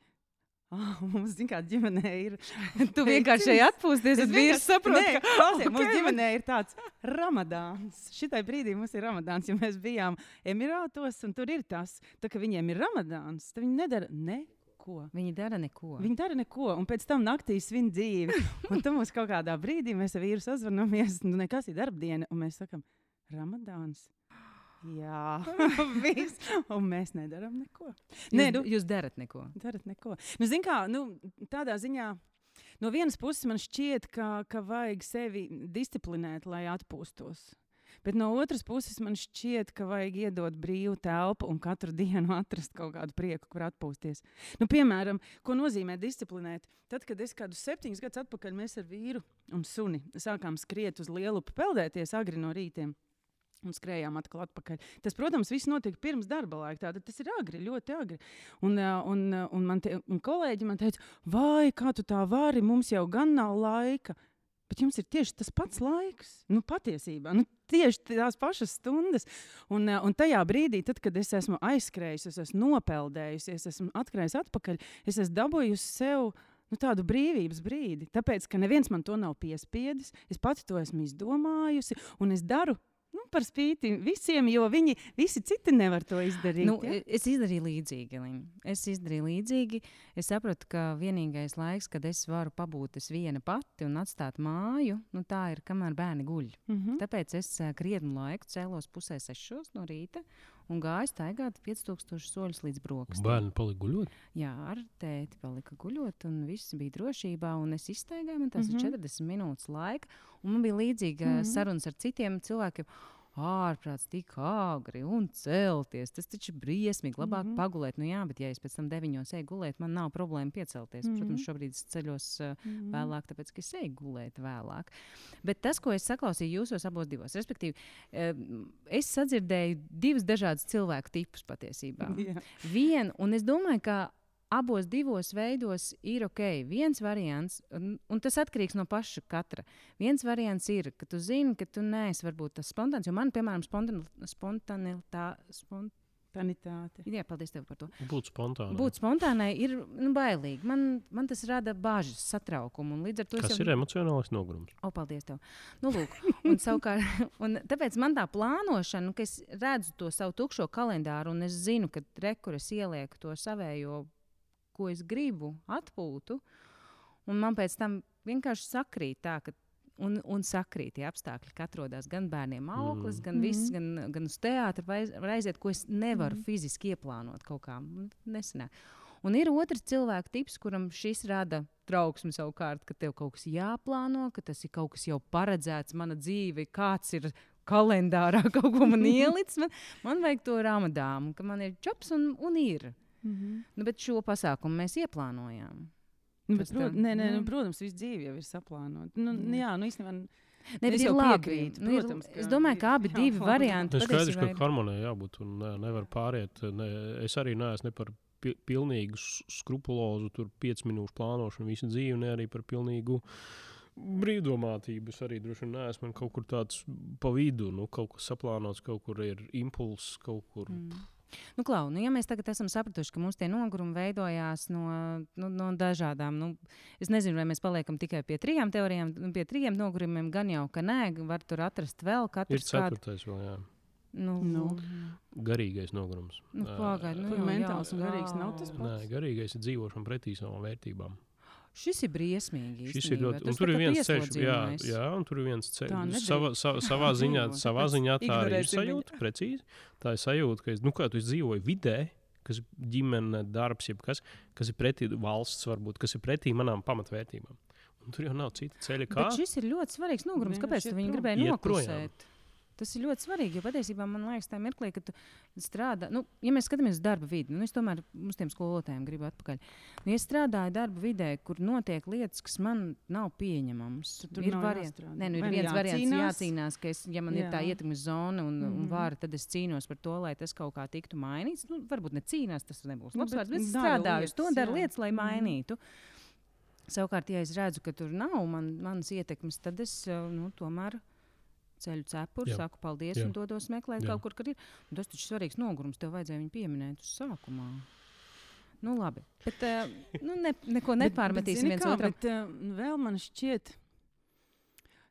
Oh, <laughs> mums, zināmā mērā, ģimenē ir. <laughs> tu vienkārši šeit atpūsties, tad vīrs saprot, ka <laughs> okay, mums ģimenē ir tāds ramadāns. Šitai brīdī mums ir ramadāns, jo mēs bijām Emirātos, un tur ir tas, tā, ka viņiem ir ramadāns, tad viņi nedara neko. Viņi dara neko. Viņi dara neko, un pēc tam naktī svin dzīvi. Un tam mums kaut kādā brīdī mēs ar vīru sazvanamies, nu nekas ir darbdiena, un mēs sakam, ramadāns. Jā, <laughs> viss. Un mēs nedarām neko. Nē, jūs, nu, jūs darat neko. Darat neko. Nu, zin kā, nu, tādā ziņā. No vienas puses man šķiet, ka, ka vajag sevi disciplinēt, lai atpūstos. Bet no otras puses man šķiet, ka vajag iedot brīvu telpu un katru <laughs> dienu atrast kaut kādu prieku, kur atpūsties. Nu, piemēram, ko nozīmē disciplinēt? Tad, kad es kādus septiņus gadus atpakaļ mēs ar vīru un suni sākām skriet uz lielu peldēties agri no rītiem. Un skrējām atkal atpakaļ. Tas, protams, viss notika pirms darba laika. Tātad tas ir agri, ļoti agri. Un, un, un, man te, un kolēģi man teica, vai kā tu tā vari, mums jau gan nav laika. Bet jums ir tieši tas pats laiks. Nu, patiesībā, nu, tieši tās pašas stundas. Un, un tajā brīdī, tad, kad es esmu aizskrējusi, es esmu nopeldējusi, es esmu atkrājusi atpakaļ, es esmu dabūjusi sev nu, tādu brīvības brīdi. Tāpēc, ka neviens man to nav piespiedis, es pati to esmu izdomājusi, un es daru Nu, par spīti visiem, jo viņi visi citi nevar to izdarīt. Nu, ja? Es izdarīju līdzīgi. Liņ. Es izdarīju līdzīgi. Es sapratu, ka vienīgais laiks, kad es varu pabūt es viena pati un atstāt māju, nu, tā ir kamēr bērni guļ. Mm -hmm. Tāpēc es uh, krietnu laiku cēlos pusē sešos no rīta un gāju staigāt 5000 soļus līdz brokastiem. Bērni palika guļot? Jā, ar tēti palika guļot, un viss bija drošībā. Es izstaigāju, man tas mm -hmm. ir 40 minūtes laika, un man bija līdzīga mm -hmm. sarunas ar citiem cilvēkiem ārprāts, tik agri un celties. Tas taču ir briesmīgi. Labāk mm -hmm. pagulēt. Nu, jā, bet ja es pēc tam deviņos eju gulēt, man nav problēma piecelties. Mm -hmm. Protams, šobrīd es ceļos uh, mm -hmm. vēlāk, tāpēc ka es eju gulēt vēlāk. Bet tas, ko es saklausīju jūsos abos divos, respektīvi, uh, es sadzirdēju divus dažādus cilvēku tipus patiesībā. <laughs> Yeah. Vienu, un es domāju, ka abos divos veidos ir ok. Viens variants, un, un tas atkarīgs no paša katra. Viens variants ir, ka tu zini, ka tu neesi varbūt tas spontāns, jo man, piemēram, spontanitāte. Spont Spontanitāte. Jā, paldies tev par to. Būt spontānai. Būt spontānai ir nu, bailīgi. Man, man tas rada bažas, satraukumu. Kas jau... ir emocionāls nogurums? O, paldies tev. Nu, lūk, un savukārt, <laughs> un tāpēc man tā plānošana, ka es redzu to savu tukšo kalendāru un es zinu, ka rekur es ielieku to savējo ko es gribu, atpūtu. Un man pēc tam vienkārši sakrīt tā, ka un, un sakrīt tie apstākļi, ka atrodas gan bērniem auglis, mm. gan viss, gan, gan uz teātru var aiziet, ko es nevaru mm. fiziski ieplānot kaut kā nesenā. Un ir otrs cilvēku tips, kuram šis rada trauksmi savukārt, ka tev kaut kas jāplāno, ka tas ir kaut kas jau paredzēts, mana dzīve, kāds ir kalendārā, <laughs> kaut ko man ielicis. Man, man vajag to ramadānu, ka man ir čops un, un ir. Mm -hmm. nu, bet šo pasākumu mēs ieplānojām. Nu, bet, prot, nē, nē, nu, protams, viss dzīve jau ir saplānota. Nu, mm. Jā, nu īstenībā. Ne, es jau piekrītu. Nu, protams, ir, es domāju, ka abi <laughs> divi jā, varianti ir. Skaidrs, ka harmonijai jābūt un ne, nevar pāriet. Ne, es arī neesmu ne par pi pilnīgu skrupulozu, tur 5 minūšu plānošanu visu dzīvi, ne arī par pilnīgu brīvdomātību. Es arī droši vien neesmu kaut kur tāds pa vidu, nu, kaut kas saplānots, kaut kur ir impulss, kaut kur. Mm. Nu, Klau, nu, ja mēs tagad esam sapratuši, ka mums tie nogurumi veidojās no, nu, no dažādām, nu, es nezinu, vai mēs paliekam tikai pie trijām teorijām, nu, pie trijiem nogurumiem, gan jau, ka nē, var tur atrast vēl katru. Ir ceturtais vēl, jā. Nu, nu. Garīgais nogurums. Nu, pagaid, nu, mentāls un garīgs nav tas pats. Nē, garīgais ir dzīvošana pretī savām vērtībām. Šis ir briesmīgi. Šis ir ļoti. Un tur ir viens ceļš, jā, jā, un tur ir viens ceļš. Sava, sava, savā <laughs> ziņā, savā ziņā tā arī ir sajūta. Precīzi. Tā ir sajūta, ka es, nu, kā tu dzīvoju vidē, kas ir ģimene, darbs, kas, kas ir pretī valsts, varbūt, kas ir pretī manām pamatvērtībām. Un tur jau nav cita ceļa, kā. Bet šis ir ļoti svarīgs nogurums. Kāpēc viņi gribēja noklusēt? Tas ir ļoti svarīgi, jo patiesībā man liekas, tā mirklī, kad tu strādā, nu, ja mēs skatāmies uz darba vidi, nu, es tomēr uz tiem skolotājiem gribu atpakaļ. Nu, ja strādāju darba vidē, kur notiek lietas, kas man nav pieņemamas, Tur ir jāstrādā. Nē, nu, ir nu viens variants, jācīnās? jācīnās, ka es, ja man Jā. ir tā ietekmes zona un, mm -hmm. un vara, tad es cīnos par to, lai tas kaut kā tiktu mainīts. Nu, varbūt ne cīnās, tas nebūs Nu, labs bet vārds, bet es strādāju uz to, daru lietas, lai Mhm. mainītu. Savukārt, ja es redzu, ka tur nav man, manas ietekmes, tad es eh, nu, tomēr ceļu cepuri, Jā. saku paldies Jā. un dodos meklēt Jā. kaut kur, kur ir. Un tas taču ir svarīgs nogurums, tev vajadzēja viņu pieminēt uz sākumā. Nu, labi. Bet uh, nu, ne, neko nepārmetīsim zini viens kā, otram. Bet, uh, vēl man šķiet,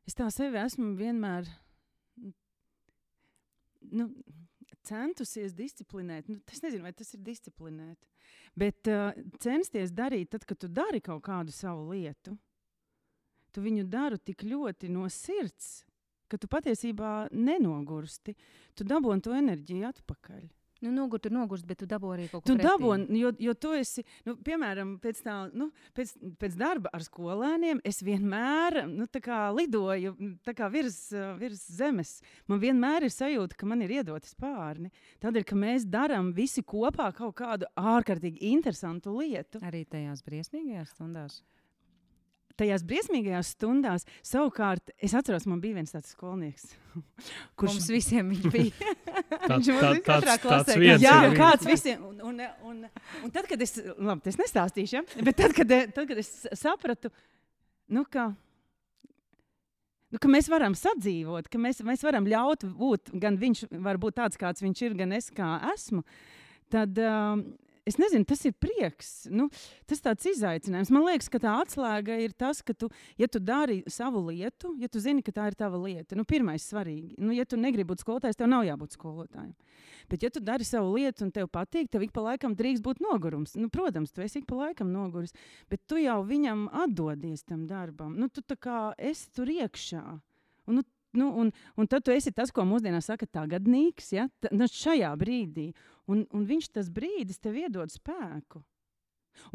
es tā sevi esmu vienmēr nu, centusies disciplinēt. Nu, es nezinu, vai tas ir disciplinēt. Bet uh, censties darīt, tad, kad tu dari kaut kādu savu lietu, tu viņu dari tik ļoti no sirds, ka tu patiesībā nenogursti. Tu dabūji to enerģiju atpakaļ. Nu, nogurt, ir nogurst, bet tu dabū arī kaut ko Tu pretī. dabūji, jo, jo tu esi, nu, piemēram, pēc, tā, nu, pēc, pēc darba ar skolēniem, es vienmēr nu, tā kā lidoju kā virs, virs zemes. Man vienmēr ir sajūta, ka man ir iedotas pārni. Tādēļ, ka mēs darām visi kopā kaut kādu ārkārtīgi interesantu lietu. Arī tajās briesmīgajās stundās. Tajās briesmīgajās stundās, savukārt, es atceros, man bija viens tāds skolnieks, <laughs> Kurš mums visiem viņš <laughs> bija? Viņš mums bija katrā tāds, klasē, viens Jā, bijis. kāds visiem. Un, un, un, un tad, kad es, labi, tas nestāstīšu, ja? bet tad, kad, tad, kad es sapratu, nu, ka, nu, ka mēs varam sadzīvot, ka mēs, mēs varam ļaut būt, gan viņš var būt tāds, kāds viņš ir, gan es kā esmu, tad um, es nezinu, tas ir prieks. Nu, tas tāds izaicinājums. Man liekas, ka tā atslēga ir tas, ka, tu, ja tu dari savu lietu, ja tu zini, ka tā ir tava lieta, nu, pirmais svarīgi. Nu, ja tu negribi būt skolotājs, tev nav jābūt skolotājam. Bet, ja tu dari savu lietu un tev patīk, tev ik pa laikam drīkst būt nogurums. Nu, protams, tu esi ik pa laikam noguris, bet tu jau viņam atdodies tam darbam. Nu, tu kā esi tur iekšā. Un, nu, nu, un, un tad tu esi tas, ko mūsdienās saka, tagadnīgs. Ja? Ta, nu, šajā brīdī. Un, un viņš tas brīdis tev iedod spēku.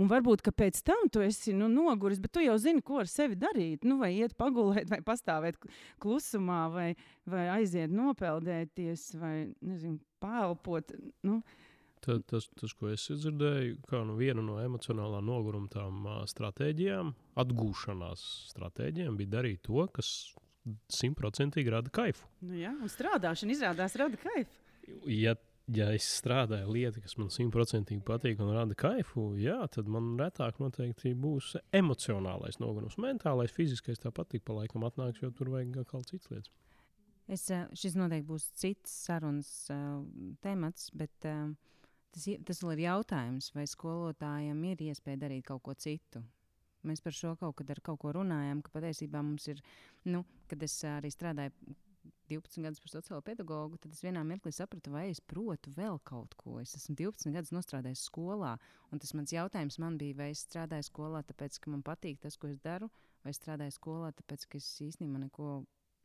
Un varbūt, pēc tam tu esi nu, noguris, bet tu jau zini, ko ar sevi darīt. Nu, vai iet pagulēt, <laughs> vai pastāvēt kl- klusumā, vai, vai aiziet nopeldēties, vai nezinu, pāelpot. Nu, Ta- Tas, tas, ko es dzirdēju, kā nu viena no emocionālā noguruma tām stratēģijām, atgūšanās stratēģijām, bija darīt to, kas simtprocentīgi rada kaifu. nu, jā, un strādāšana izrādās rada kaifu. Ja, ja es strādāju lietu, kas man simtprocentīgi patīk un rada kaifu, jā, tad man retāk noteikti būs emocionālais nogurums. Mentālais, fiziskais tāpat tik pa laikam atnāks, jo tur vajag kaut kādas citas lietas. Es, eh, šis noteikti būs cits sarunas uh, temats, bet uh, tas, tas vēl ir jautājums, vai skolotājiem ir iespēja darīt kaut ko citu. Mēs par šo kaut kad ar kaut ko runājām, ka patiesībā mums ir, nu, kad es arī strādāju 12 gadus par sociālo pedagogu, tad es vienā mirklī sapratu, vai es protu vēl kaut ko. Es esmu 12 gadus strādājis skolā, un tas mans jautājums man bija, vai es strādāju skolā, tāpēc, ka man patīk tas, ko es daru, vai es strādāju skolā, tāpēc, ka es īstenībā neko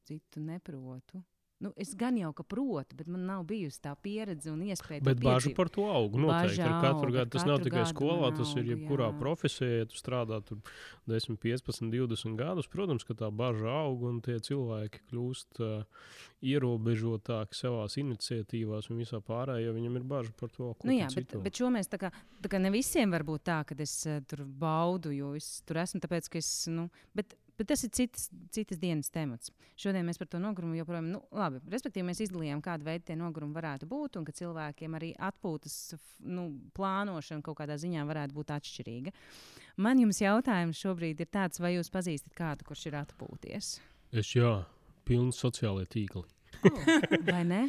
citu neprotu. Nu, es gan jau ka protu, bet man nav bijusi tā pieredze un iespēja. Bet piedzīvot. par to aug. Noteikti ar katru gadu. Tas nav katru tikai gadu skolā, tas ir jebkurā jā. profesijā. Ja tu strādā tur 10, 15, 20 gadus, protams, ka tā bažas aug un tie cilvēki kļūst uh, ierobežotāki savā iniciatīvās un visā pārējā, jo viņam ir bažas par to, ko Nu, jā, bet, citu. bet šo mēs tā kā, tā kā ne visiem var būt tā, ka es uh, tur baudu, jo es tur esmu, tāpēc ka es. Nu, bet, bet tas ir citas, citas dienas temats. Šodien mēs par to nogurumu joprojām, nu, labi, respektīvi, mēs izdalījām, kāda veida tie nogurumi varētu būt, un ka cilvēkiem arī atpūtas nu, plānošana kaut kādā ziņā varētu būt atšķirīga. Man jums jautājums šobrīd ir tāds, vai jūs pazīstat kādu, kurš ir atpūties? Es jā, pilns sociālai tīkli. Oh, vai ne?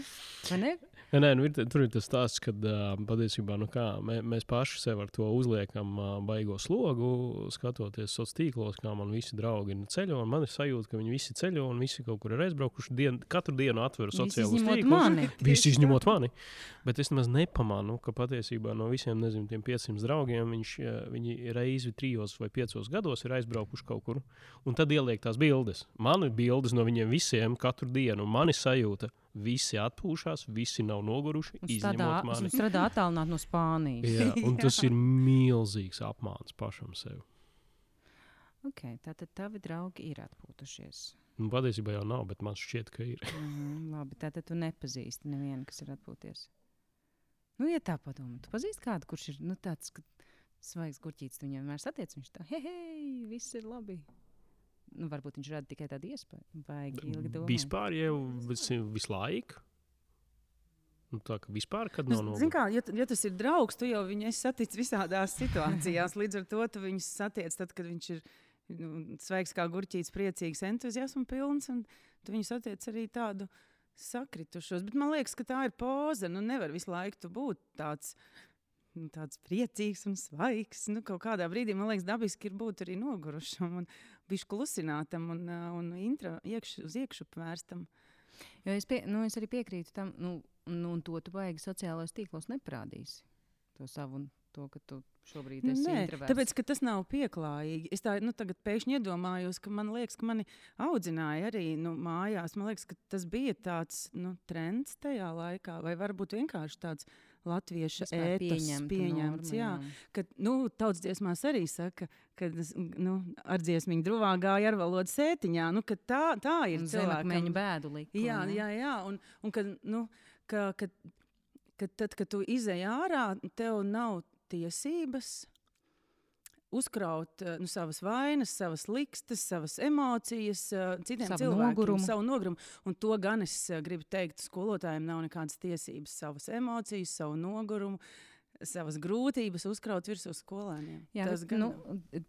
Vai ne? Nē, nē nu ir, tur ir tas stāsts, ka uh, patiesībā nu kā, mē, mēs paši sev ar to uzliekam uh, baigo slogu, skatoties sociālos tīklos, kā man visi draugi ir ceļo. Man ir sajūta, ka viņi visi ceļo un visi kaut kur ir aizbraukuši. Dien, katru dienu atveru sociālos tīklus. mani. <laughs> Visi izņemot mani. Bet es nemaz nepamanu, ka patiesībā no visiem nezinu, tiem 500 draugiem viņš, viņi reizi trijos vai piecos gados ir aizbraukuši kaut kur. Un tad ieliek tās bildes. Man ir bildes no viņiem visiem katru dienu. Man ir sajūta, visi atpūšas, visi nav noguruši. Uz tādā attālināti no Spānijas. Jā, <laughs> un tas ir milzīgs apmāns pašam sev. Okay, tātad tavi draugi ir atpūtušies. Nu, patiesībā jau nav, bet man šķiet, ka ir. Mhm, labi, tātad tu nepazīsti nevienu, kas ir atpūties. Nu, ja tā padomā, tu pazīsti kādu, kurš ir nu, tāds ka svaigs gurķītis, viņam vienmēr satiec, viņš tā, hei, hei, viss ir labi. Nu, varbūt viņš rada tikai tādu iespēju. Vajag ilgi domāt. Vispār jau vis, visu laiku. Nu, tā kā vispār, kad Nu, nav noguris. kā, ja, tu- ja tas ir draugs, tu jau viņu saticis visādās situācijās. Līdz ar to tu viņu satiec tad, kad viņš ir nu, sveiks kā gurķītis, priecīgs, entuziasma pilns. un Tu viņu satiec arī tādu sakritušos. Bet man liekas, ka tā ir poza. Nu, nevar visu laiku tu būt tāds. nu, Tāds priecīgs un svaigs. Nu, kaut kādā brīdī man liekas, dabiski ir būt arī nogurušam, un viņš klusinātam un, un intra, iekš, uz iekšā vērstam. Jo es, pie, nu, es arī piekrītu tam, nu, nu, un to tu baigi sociālajos tīklos neparādīsi. To savu, un to, ka tu šobrīd esi Nē, introverts. tāpēc, ka tas nav pieklājīgi. Es tā nu, tagad pēkšņi iedomājos, ka man liekas, ka mani audzināja arī nu, mājās. Man liekas, ka tas bija tāds nu, trends tajā laikā, vai varbūt vienkārši tāds latviešu pieņemta pieņemts. norma, Jā, jā. ka nu, tautas dziesmās arī saka, ka nu, ar dziesmiņu drūvā gāja ar valodu sētiņā. Nu, tā, tā ir zemakmeņu bēdu likumi. Jā, jā, jā. Un, un kad, nu, ka, ka, ka tad, kad tu izej ārā, tev nav tiesības uzkraut eh, nu, savas vainas, savas likstas, savas emocijas eh, citiem Savu cilvēkiem, nogurumu. savu nogurumu. Un to gan es eh, gribu teikt, skolotājiem nav nekādas tiesības savas emocijas, savu nogurumu. Savas grūtības uzkraut virsū skolēniem. Jā, Tas gan nu,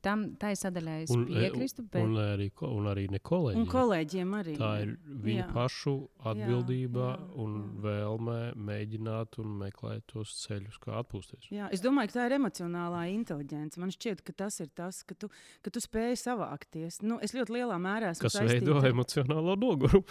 tam, tā ir sadaļā, es Un, e, piekrīstu. Bet, Un arī, ko- un arī ne kolēģi. un kolēģiem arī. Tā ir viņu Jā. pašu atbildība jā, un jā. vēlme mēģināt un meklēt tos ceļus, kā atpūsties. Jā, es domāju, ka tā ir emocionālā inteligence. Man šķiet, ka tas ir tas, ka tu, ka tu spēj savākties. Nu, es ļoti lielā mērā esmu Kas veido saistīta- emocionālo nogurumu.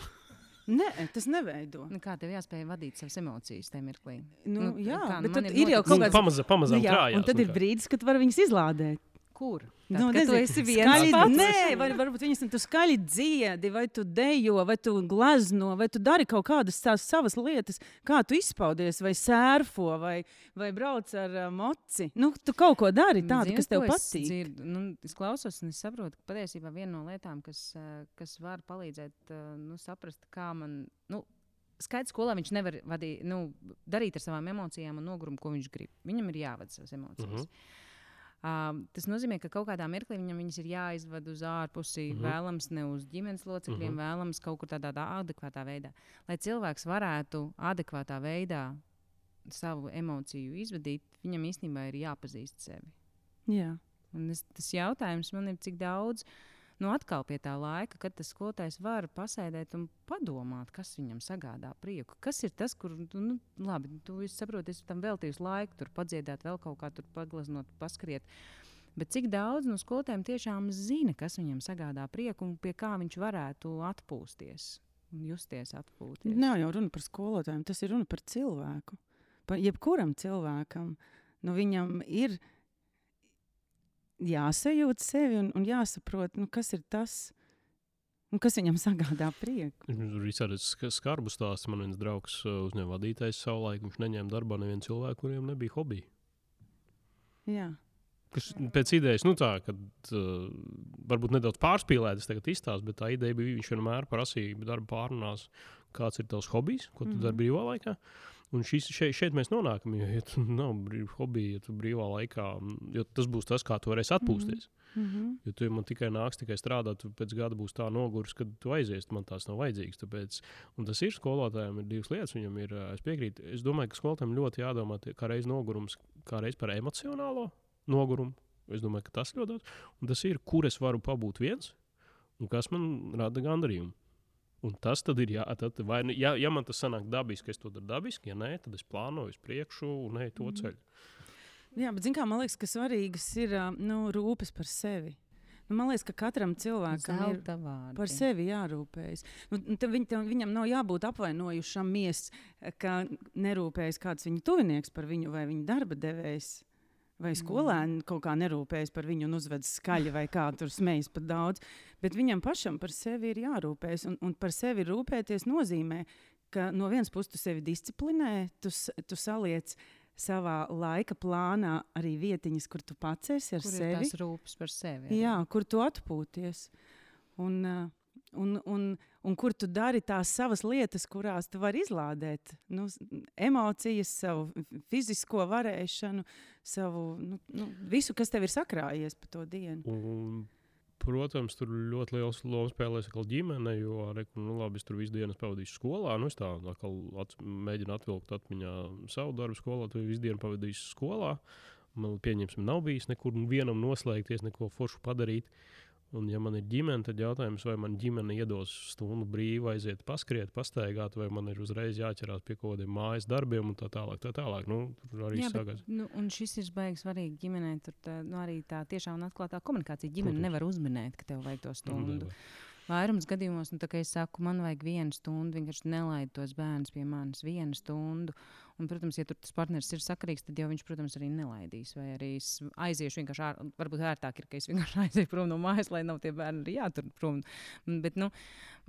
Nē, tas neveido. nu, kā tev jāspēj vadīt savas emocijas tajā mirklī? Nu, Nu, jā, kā, nu, bet ir ir jau kaut Nu, kāds pamazām, pamazām Nu, jā, krājās. un tad nu ir kā. brīdis, kad var viņus izlādēt. Kur? Nu, Tad, tu nezinu, esi viens Skaļi, pats? nē, vai varbūt viņas tu skaļi dziedi, vai tu dejo, vai tu glazno, vai tu dari kaut kādas tās savas lietas, kā tu izpaudies, vai sērfo, vai, vai brauc ar uh, moci. Nu, tu kaut ko dari tādu, Zini, kas tev ko es patīk. dzirdu? Nu, es klausos, un es saprotu, ka patiesībā viena no lietām, kas, eh, kas var palīdzēt eh, nu, saprast, kā man. Nu, Skaidrs, skolā viņš nevar vadīt, nu, darīt ar savām emocijām un nogurumu, ko viņš grib. Viņam ir jāvada savas emocijas. Mhm. Uh uh, tas nozīmē, ka kaut kādā mirklī viņam viņas ir jāizved uz ārpusi, uh Mhm. -huh. vēlams ne uz ģimenes locekļiem, uh Mhm. -huh. vēlams kaut kur tādā tā adekvātā veidā. Lai cilvēks varētu adekvātā veidā savu emociju izvadīt, viņam īstenībā ir jāpazīst sevi. Jā. Un es, tas jautājums man ir, cik daudz nu, atkal pie tā laika, kad tas skolotājs var pasēdēt un padomāt, kas viņam sagādā prieku. Kas ir tas, kur, tu, nu, labi, tu saproti, es tam veltīju laiku, tur padziedāt, vēl kaut kā tur paglaznot, paskriet. Bet cik daudz no skolotājiem tiešām zina, kas viņam sagādā prieku un pie kā viņš varētu atpūsties un justies atpūties? Nav jau runa par skolotājiem, tas ir runa par cilvēku. Par jebkuram cilvēkam. Nu, viņam ir jāsajūt sevi un, un jāsaprot, nu, kas ir tas, un kas viņam <laughs> sagādā prieku. Tur ir arī skarbu stāsts. Man viens draugs uh, uzņēma vadītājs savulaik. Viņš neņēma darbā nevienu cilvēku, kuriem nebija hobija. Jā. Kas pēc idejas, nu tā, kad uh, varbūt nedaudz pārspīlētas tagad izstāsta, bet tā ideja bija, viņš vienmēr prasīja darba pārunās, kāds ir tavs hobijs, ko tu mm. -hmm. dari brīvā laikā. Un šis, šeit, šeit mēs nonākam, jo, ja tu nav brīv, hobija, ja tu brīvā laikā, jo tas būs tas, kā tu varēsi atpūsties. Mm Mm -hmm. Jo tu man tikai nāks, tikai strādāt, tu pēc gada būs tā noguris, kad tu aizies, man tās nav vajadzīgas. Tāpēc, un tas ir skolotājiem, ir divas lietas. Viņam ir, es piekrītu, es domāju, ka skolotājiem ļoti jādomā kā reiz nogurums, kā reiz par emocionālo nogurumu. Es domāju, ka tas ļoti daudz. Un tas ir, kur es varu pabūt viens un kas man rada gandarījumu. Un tas tad ir, jā, tad, vai, nu- ja, ja man tas sanāk dabiski, es to daru dabiski, ja nē, tad es plānoju uz priekšu un eju to Mhm. ceļu. Jā, bet kā, man liekas, ka svarīgas ir nu, rūpes par sevi. Nu, man liekas, ka katram cilvēkam ir Zelta vārdi. par sevi jārūpējas. Nu, tad viņ, viņam nav jābūt apvainojušam mies, ka nerūpējas kāds viņa tuvinieks par viņu vai viņa darba devējs. Vai skolēni kaut kā nerūpējas par viņu un uzved skaļi, vai kā tur smējas par daudz. Bet viņam pašam par sevi ir jārūpējas. Un, un par sevi rūpēties nozīmē, ka no vienas puses tu sevi disciplinē, tu, tu saliec savā laika plānā arī vietiņas, kur tu pats esi ar Kur sevi. tas rūpes par sevi? arī? Jā, kur tu atpūties. Un, uh, un, un, un kur tu dari tās savas lietas, kurās tu vari izlādēt nu, emocijas, savu fizisko varēšanu, savu nu, nu, visu, kas tev ir sakrājies pa to dienu. Un, protams, tur ļoti liels lomas spēlēs atkal ģimene, jo, reku, nu, labi, es tur visu dienu pavadīšu skolā. Nu, es tā ats, mēģinu atvilkt atmiņā savu darbu skolā, tu visu dienu pavadīšu skolā. Man, pieņemsim, nav bijis nekur vienam noslēgties, neko foršu padarīt. Un, ja man ir ģimene, tad jautājums, vai man ģimene iedos stundu brīvu, aiziet, paskriet, pastaigāt, vai man ir uzreiz jāķerās pie kaut kādiem mājas darbiem un tā tālāk. Tā tālāk. Nu, tur arī bet, nu, un šis ir baigs svarīgi ģimenē. Tur tā, nu, arī tā tiešām un atklātā komunikācija. Ģimene Protams. nevar uzminēt, ka tev vajag to stundu. nevar. Vairums gadījumos, nu, kā es saku, man vajag vienu stundu, vienkārši nelaid tos bērnus pie manis vienu stundu. Un, protams, ja tur tas partneris ir sakarīgs, tad jau viņš, protams, arī nelaidīs. Vai arī es aiziešu vienkārši ār, varbūt ērtāk ir, ka es vienkārši <laughs> aiziešu prom no mājas, lai nav tie bērni arī jātur prom. Bet, nu,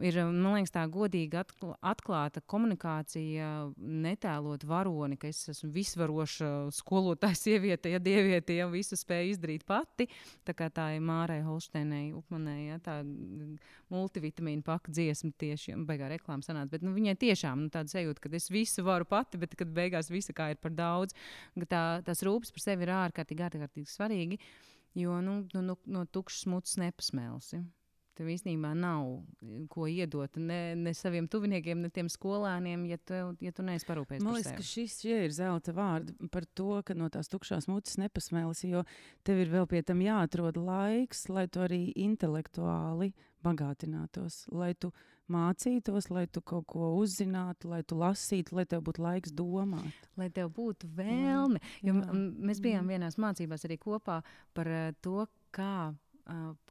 ir, man liekas, tā godīga, atkl- atklāta komunikācija, netēlot varoni, ka es esmu visvaroša skolotāja sieviete, ja dieviete jau visu spēju izdarīt pati. Tā kā tā ir Mārai Holsteinai, Upmanai, ja, tā mm, multivitamīna paka dziesma tieši, ja, beigā reklāma sanāca. Bet nu, viņai tiešām nu, tāda sajūta, ka es visu varu pati, bet kad beigās visa kā ir par daudz, tā, tās rūpes par sevi ir ārkārtīgi, ārkārtīgi svarīgi, jo nu, nu, nu, no tukšas mutes nepasmēlsi. Tev īstenībā nav eh, ko iedot ne, ne saviem tuviniekiem, ne tiem skolēniem, ja tu, ja tu neesi parūpējies Man liekas, ka šis ir zelta vārdi par to, ka no tās tukšās mutes nepasmēlis, jo tev ir vēl pie tam jāatrod laiks, lai tu arī intelektuāli bagātinātos, lai tu mācītos, lai tu kaut ko uzzinātu, lai tu lasītu, lai tev būtu laiks domāt. Lai tev būtu vēlme. Jo jā. m- mēs bijām vienās mācībās arī kopā par eh, to, kā,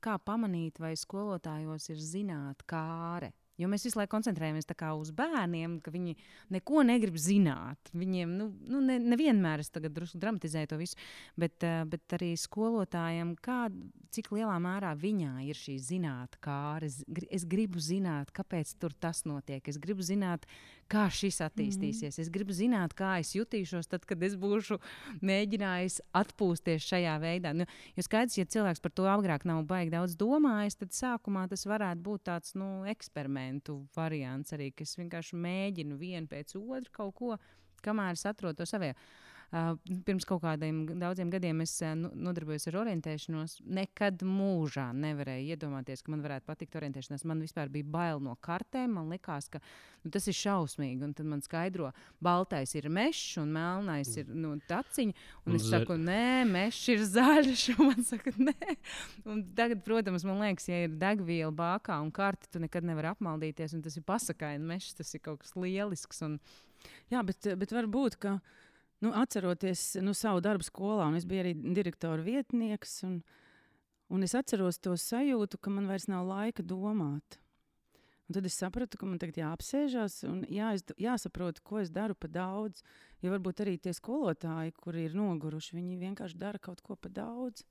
kā pamanīt, vai skolotājos ir zināt kāre. Jo mēs visu laiku koncentrējamies uz bērniem, ka viņi neko negrib zināt. Viņiem nu, nu, ne, nevienmēr es tagad drusku dramatizēju to visu, bet, bet arī skolotājiem, kā, cik lielā mērā viņā ir šī zinātnē, kā es, es gribu zināt, kāpēc tur tas notiek. Es gribu zināt, kā šis attīstīsies. Es gribu zināt, kā es jutīšos tad, kad es būšu mēģinājis atpūsties šajā veidā. Nu, jo skaidrs, ja cilvēks par to agrāk nav baigi daudz domājis, tad sākumā tas varētu būt tāds nu, eksperimentu variants arī, ka es vienkārši mēģinu vienu pēc otru kaut ko, kamēr es atrodu to savā. Pirms kaut kādiem daudziem gadiem es nu- nodarbojos ar orientēšanos. Nekad mūžā nevarēju iedomāties, ka man varētu patikt orientēšanās. Man vispār bija bail no kartēm. Man liekas, ka nu, tas ir šausmīgi. Un tad man skaidro, baltais ir mežs un melnais ir nu, taciņa. Un es saku, nē, mežs ir zaļš. <laughs> Un man saka, nē. Un tagad, protams, man liekas, ja ir degviela bākā un karti, tu nekad nevari apmaldīties. Un tas ir pasakaini mežs, tas ir kaut kas lielisks. Un, Jā, bet, bet varbūt, ka nu, atceroties nu, savu darbu skolā, un es biju arī direktora vietnieks, un, un es atceros to sajūtu, ka man vairs nav laika domāt. Un tad es sapratu, ka man tagad jāapsēžas un jāizd, jāsaprot, ko es daru pa daudz. Jo varbūt arī tie skolotāji, kuri ir noguruši, viņi vienkārši dara kaut ko pa daudz.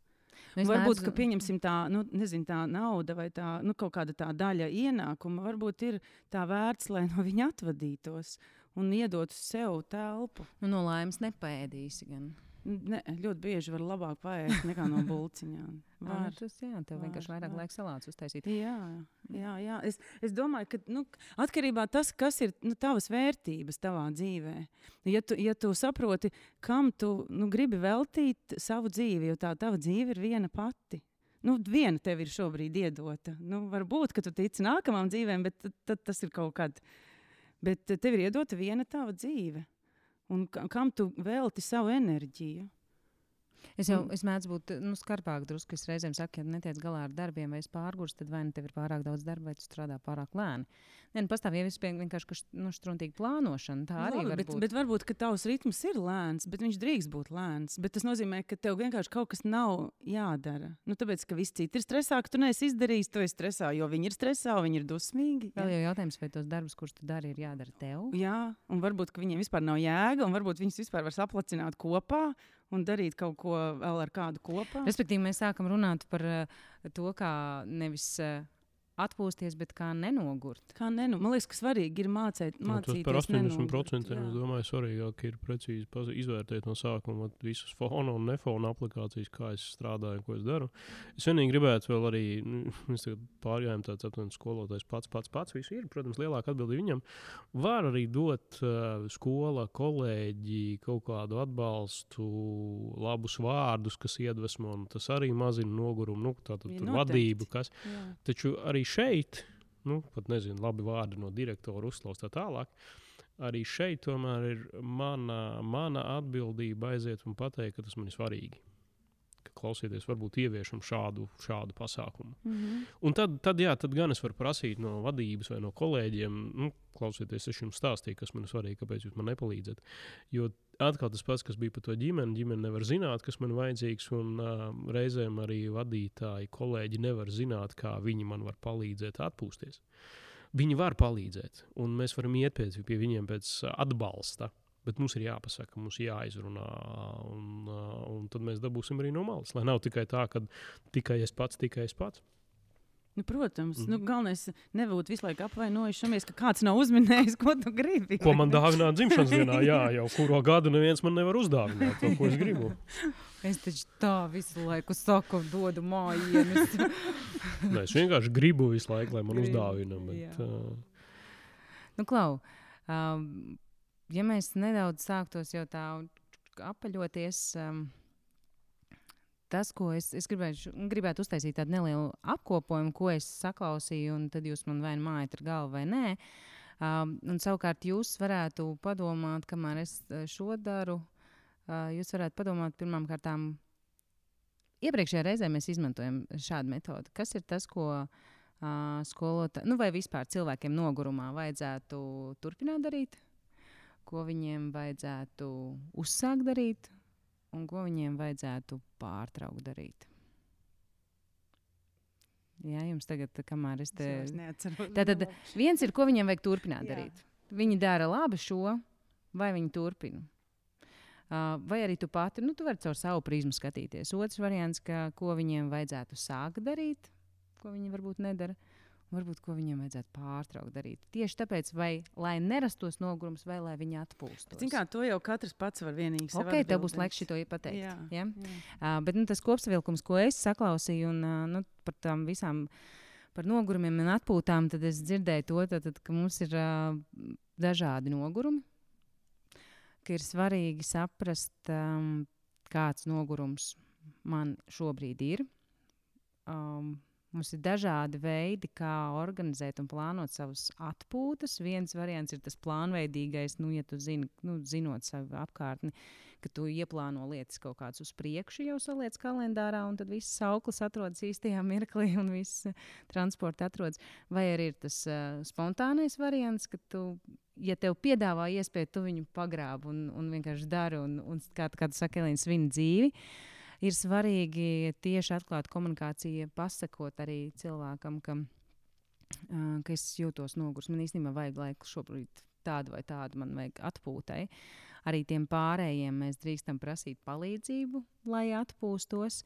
nu, es Varbūt, ka pieņemsim tā, nu, nezinu, tā nauda vai tā, nu, kaut kāda tā daļa ienākuma, varbūt ir tā vērts, lai no viņa atvadītos un iedotu sev telpu. nu, no laimes nepēdīsi. Gan. Ne, ļoti bieži var labāk paēst nekā no bulciņām. <laughs> Ā, Var. Tas, jā, tev var, vienkārši vairāk laika salātus uztaisīt. Jā, jā, jā. Es, es domāju, ka nu, atkarībā no tā, kas ir nu, tavas vērtības tavā dzīvē. Ja tu, ja tu saproti, kam tu nu, gribi veltīt savu dzīvi, jo tā tava dzīve ir viena pati. Nu, viena tev ir šobrīd iedota. Nu, varbūt, ka tu tici nākamajām dzīvēm, bet tad, tad tas ir kaut kad. Bet tev ir iedota viena tava dzīve. Un ka- kam tu velti savu enerģiju? Es jau Un- es mēdzu būt nu, skarbāk drusku. Es reizēm saku, ja netiec galā ar darbiem, vai es pārgūstu, tad vai nu tev ir pārāk daudz darba, vai tu strādā pārāk lēni. Nē, nu, pastāv jau vienkārši nu, struntīga plānošana. Tā arī Labi, var bet, būt. bet varbūt ka tavs ritms ir lēns, bet viņš drīkst būt lēns. Bet tas nozīmē, ka tev vienkārši kaut kas nav jādara. Nu, tāpēc, ka visi citi ir stresā, ka tu neesi izdarījis, esi stresā, jo viņi ir stresā, viņi ir dusmīgi. Jā, jau jautājums, vai tos darbus, kurus tu dari, ir jādara tev? jā un varbūt viņiem vispār nav jēga, un varbūt viņus vispār var saplacināt kopā un darīt kaut ko vēl ar kādu kopā. Respektīvi, mēs sākam runāt par uh, to, kā nevis uh, atpūsties, bet kā nenogurt. Kā nenu, man liekas, ka svarīgi ir mācīt, Nu, mācīties. par 80% nenogurt, es domāju, svarīgāk ir precīzi izvērtēt no sākuma vat visas fona un nefona aplikācijas, kā es strādāju un ko es daru. Es vienīgi gribētu vēl arī, nu, <laughs> mēs pārgājām tāds aptuveni skolotājs pats, pats, pats. Visu ir, protams, lielāka atbildība viņam. Var arī dot uh, skola, kolēģi kaut kādu atbalstu, labus vārdus, kas iedvesmo, un tas arī mazina nogurumu, nu, tātad Ja, vadību, kas. Jā. Taču arī šeit, nu, pat nezinu, labi vārdi no direktora uzklausīt tā tālāk. Arī šeit tomēr ir mana, mana atbildība aiziet un pateikt, ka tas man ir svarīgi. Ka klausieties, varbūt ieviešam šādu, šādu pasākumu. Mhm. Un tad, tad, jā, tad gan es varu prasīt no vadības vai no kolēģiem, nu, klausieties, es jums stāstīju, kas man ir svarīgi, kāpēc jūs man nepalīdzat. Jo atkal tas pats, kas bija par to ģimeni, ģimene nevar zināt, kas man vajadzīgs, un uh, reizēm arī vadītāji, kolēģi nevar zināt, kā viņi man var palīdzēt atpūsties. Viņi var palīdzēt, un mēs varam iet pēc, pie viņiem pēc atbalsta. Bet mums ir jāpasaka, mums ir jāizrunā, un, uh, un tad mēs dabūsim arī no malas. Lai nav tikai tā, ka tikai es pats, tikai es pats. Nu, protams, mm Mhm. -hmm. nu, galvenais nebūt visu laiku apvainojušies, ka kāds nav uzminējis, <laughs> ko tu gribi. Ko man dāvināt dzimšanas dienā? Jā, <laughs> jau kuru gadu neviens man nevar uzdāvināt to, ko es gribu. Es taču tā visu laiku saku, dodu mājienes. <laughs> Nē, es vienkārši gribu visu laiku, lai man Gribu, uzdāvina. Bet, jā. uh, nu, klau, um, ja mēs nedaudz sāktos jau tā apaļoties. Um, Tas, ko es, es gribētu, gribētu uztaisīt tādu nelielu apkopojumu, ko es saklausīju, un tad jūs man vai nu mājat ar galvu vai nē. Um, un savukārt jūs varētu padomāt, kamēr es uh, šo daru, uh, jūs varētu padomāt pirmām kārtām. Iepriekšējā reizē mēs izmantojam šādu metodi. Kas ir tas, ko uh, skolotāji, nu vai vispār cilvēkiem nogurumā vajadzētu turpināt darīt, ko viņiem vajadzētu uzsākt darīt, un ko viņiem vajadzētu pārtraukt darīt? Jā, jums tagad, kamēr es te. Neatceros. Tātad viens ir, ko viņiem vajag turpināt Jā. darīt. Viņi dara labi šo, vai viņi turpina. Uh, vai arī tu pati, nu, tu vari caur savu prizmu skatīties. Otrs variants, ka, ko viņiem vajadzētu sākt darīt, ko viņi varbūt nedara, un varbūt ko viņiem vajadzētu pārtraukt darīt. Tieši tāpēc, vai, lai nerastos nogurums, vai lai viņi atpūstos. Zin kā, to jau katrs pats var vienīgi sev Ok, tev būs laiks šito pateikt. Jā, Ja? jā. Uh, bet nu, tas kopsavilkums, ko es saklausīju, un uh, nu, par tām visām par nogurumiem un atpūtām, tad es dzirdēju to, tad, ka mums ir uh, dažādi nogurumi. Ka ir svarīgi saprast, um, kāds nogurums man šobrīd ir. Um, Mums ir dažādi veidi, kā organizēt un plānot savus atpūtas. Viens variants ir tas plānveidīgais, nu, ja tu zini, nu, zinot savu apkārtni, ka tu ieplāno lietas kaut kādas uz priekšu, jau saliec kalendārā, un tad viss sauklis atrodas īstajā mirklī, <laughs> un viss transports atrodas. Vai arī ir tas uh, spontānais variants, ka tu, ja tev piedāvā iespēju, tu viņu pagrābi un, un vienkārši dari, un, un kā, kā tu saki, Elīna, svin dzīvi. Ir svarīgi tieši atklāt komunikāciju, pasakot arī cilvēkam, ka, uh, ka es jūtos nogurs. Man īstenībā vajag laiku šobrīd tādu vai tādu, man vajag atpūtai. Arī tiem pārējiem mēs drīkstam prasīt palīdzību, lai atpūstos.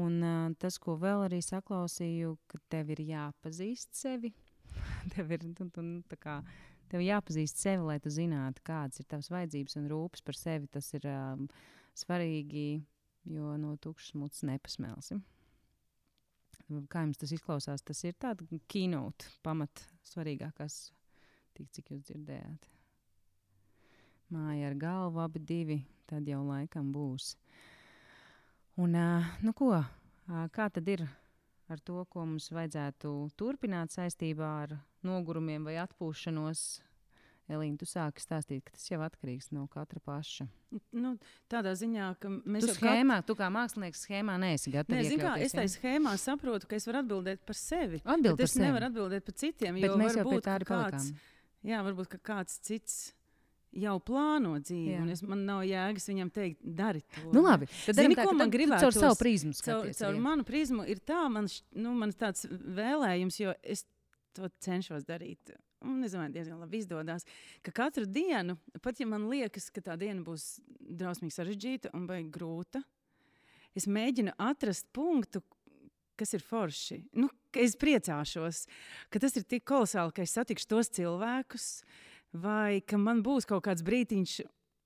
Un uh, tas, ko vēl arī saklausīju, ka tev ir jāpazīst sevi. <laughs> tev ir tu, tu, nu, kā, tev jāpazīst sevi, lai tu zinātu, kādas ir tavas vajadzības un rūpes par sevi. Tas ir um, svarīgi, jo no tukšas mutes nepasmelsim. Kā jums tas izklausās? Tas ir tāds keynote, pamat svarīgākās, tik cik jūs dzirdējāt. Māja ar galvu, abi divi, tad jau laikam būs. Un, nu ko, kā tad ir ar to, ko mums vajadzētu turpināt saistībā ar nogurumiem vai atpūšanos? Elīna, tu sāki stāstīt, ka tas jau atkarīgs no katra paša. Nu, tādā ziņā, ka mēs Tu jau schēmā, tu kā mākslinieks schēmā neesi gatavs. zin kā, es tajā schēmā saprotu, ka es varu atbildēt par sevi. Atbild par es sevi. nevaru atbildēt par citiem. Bet jo mēs jau pie tā arī kāds, palikām. jā, varbūt kāds cits jau plāno dzīvi. Jā. un Es, man nav jēgas viņam teikt, dari to. Nu, labi, tad Zini, tā, ko man tad tu gribētos? Caur savu prizmu Caur, skaties. caur arī. manu prizmu ir tā, man, nu, man tāds vēlējums, jo es to cenšos darīt. Un es domāju, diezgan labi izdodas. Ka katru dienu, pat ja man liekas, ka tā diena būs drausmīgi sarežģīta un vai grūta, es mēģinu atrast punktu, kas ir forši. Nu, es priecāšos, ka tas ir tik kolosāli, ka es satikšu tos cilvēkus, vai ka man būs kaut kāds brīdiņš.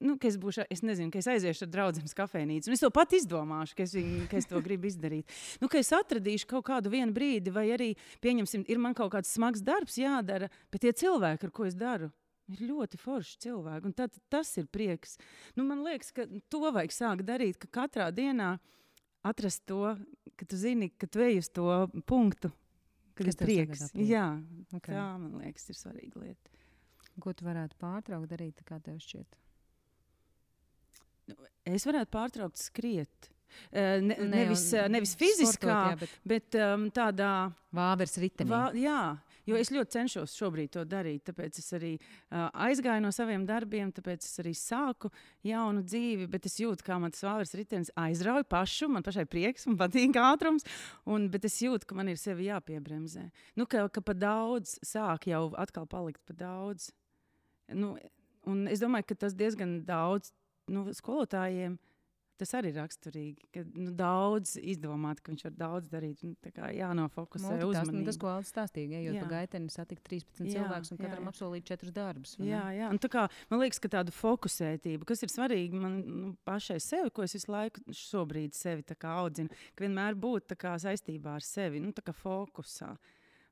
Nu, ka es, būšu, es nezinu, ka es aiziešu ar draugiem uz kafejnīcu. Es to pat izdomāšu, ka es, viņu, ka es to gribu izdarīt. Nu, ka es atradīšu kaut kādu brīdi, vai arī, pieņemsim, ir man kaut kāds smags darbs jādara, bet tie cilvēki, ar ko es daru, ir ļoti forši cilvēki. Un tad, tas ir prieks. Nu, man liekas, ka to vajag sākt darīt, ka katrā dienā atrast to, ka tu zini, ka tu ej uz to punktu, kad ir prieks. Jā, Okay. tā man liekas, ir svarīga lieta. Ko tu varētu pārtraukt darīt, kā tev šķiet? Es varētu pārtraukt skriet. Ne, Ne, nevis, nevis fiziskā, sportot, jā, bet bet um, tādā Vāveres ritenī. Va, jā, jo es ļoti cenšos šobrīd to darīt. Tāpēc es arī uh, aizgāju no saviem darbiem, tāpēc es arī sāku jaunu dzīvi. Bet es jūtu, kā man tas vārds ritenis aizrauja pašu. Man pašai prieks, man patīk ātrums. Un, bet es jūtu, ka man ir sevi jāpiebremzē. Nu, ka, ka pa daudz sāk jau atkal palikt pa daudz. Nu, un es domāju, ka tas diezgan daudz nu, skolotājiem. Tas arī ir raksturīgi, ka nu, daudz izdomāt, ka viņš var daudz darīt. kā Jānofokusē Multitask- nu, uzmanību. Tas, ko Alans stāstīja, ejot Jā. pa gaiteni, satikt 13 Jā, cilvēkus un jā, katram apsolīt 4 darbus. Jā, jā. Un tā kā, man liekas, ka tāda fokusētība, kas ir svarīga man nu, pašai sevi, ko es visu laiku šobrīd sevi kā audzinu, ka vienmēr būt kā saistībā ar sevi, nu, tā kā fokusā.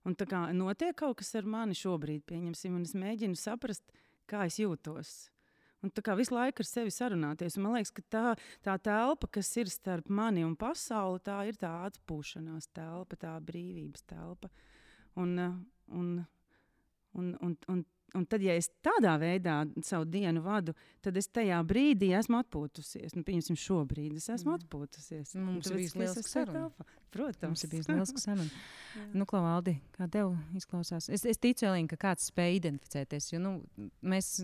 Un tā kā notiek kaut kas ar mani šobrīd, pieņemsim, un es mēģinu saprast, kā es jūtos. Un tā kā visu laiku ar sevi sarunāties. Un man liekas, ka tā, tā telpa, kas ir starp mani un pasauli, tā ir tā atpūšanās telpa, tā brīvības telpa. Un, uh, un, un, un, un, un tad, ja es tādā veidā savu dienu vadu, tad es tajā brīdī esmu atpūtusies. Nu, pieņemsim, šobrīd es esmu Mhm. atpūtusies. Mums ir bijusi es tajā saruna. Protams, Mums ir bijusi lieliska saruna. <laughs> Nu, Klau, Aldi, kā tev izklausās? Es, es ticu, Elīna, ka kāds spēj identificēties. Jo, nu, mēs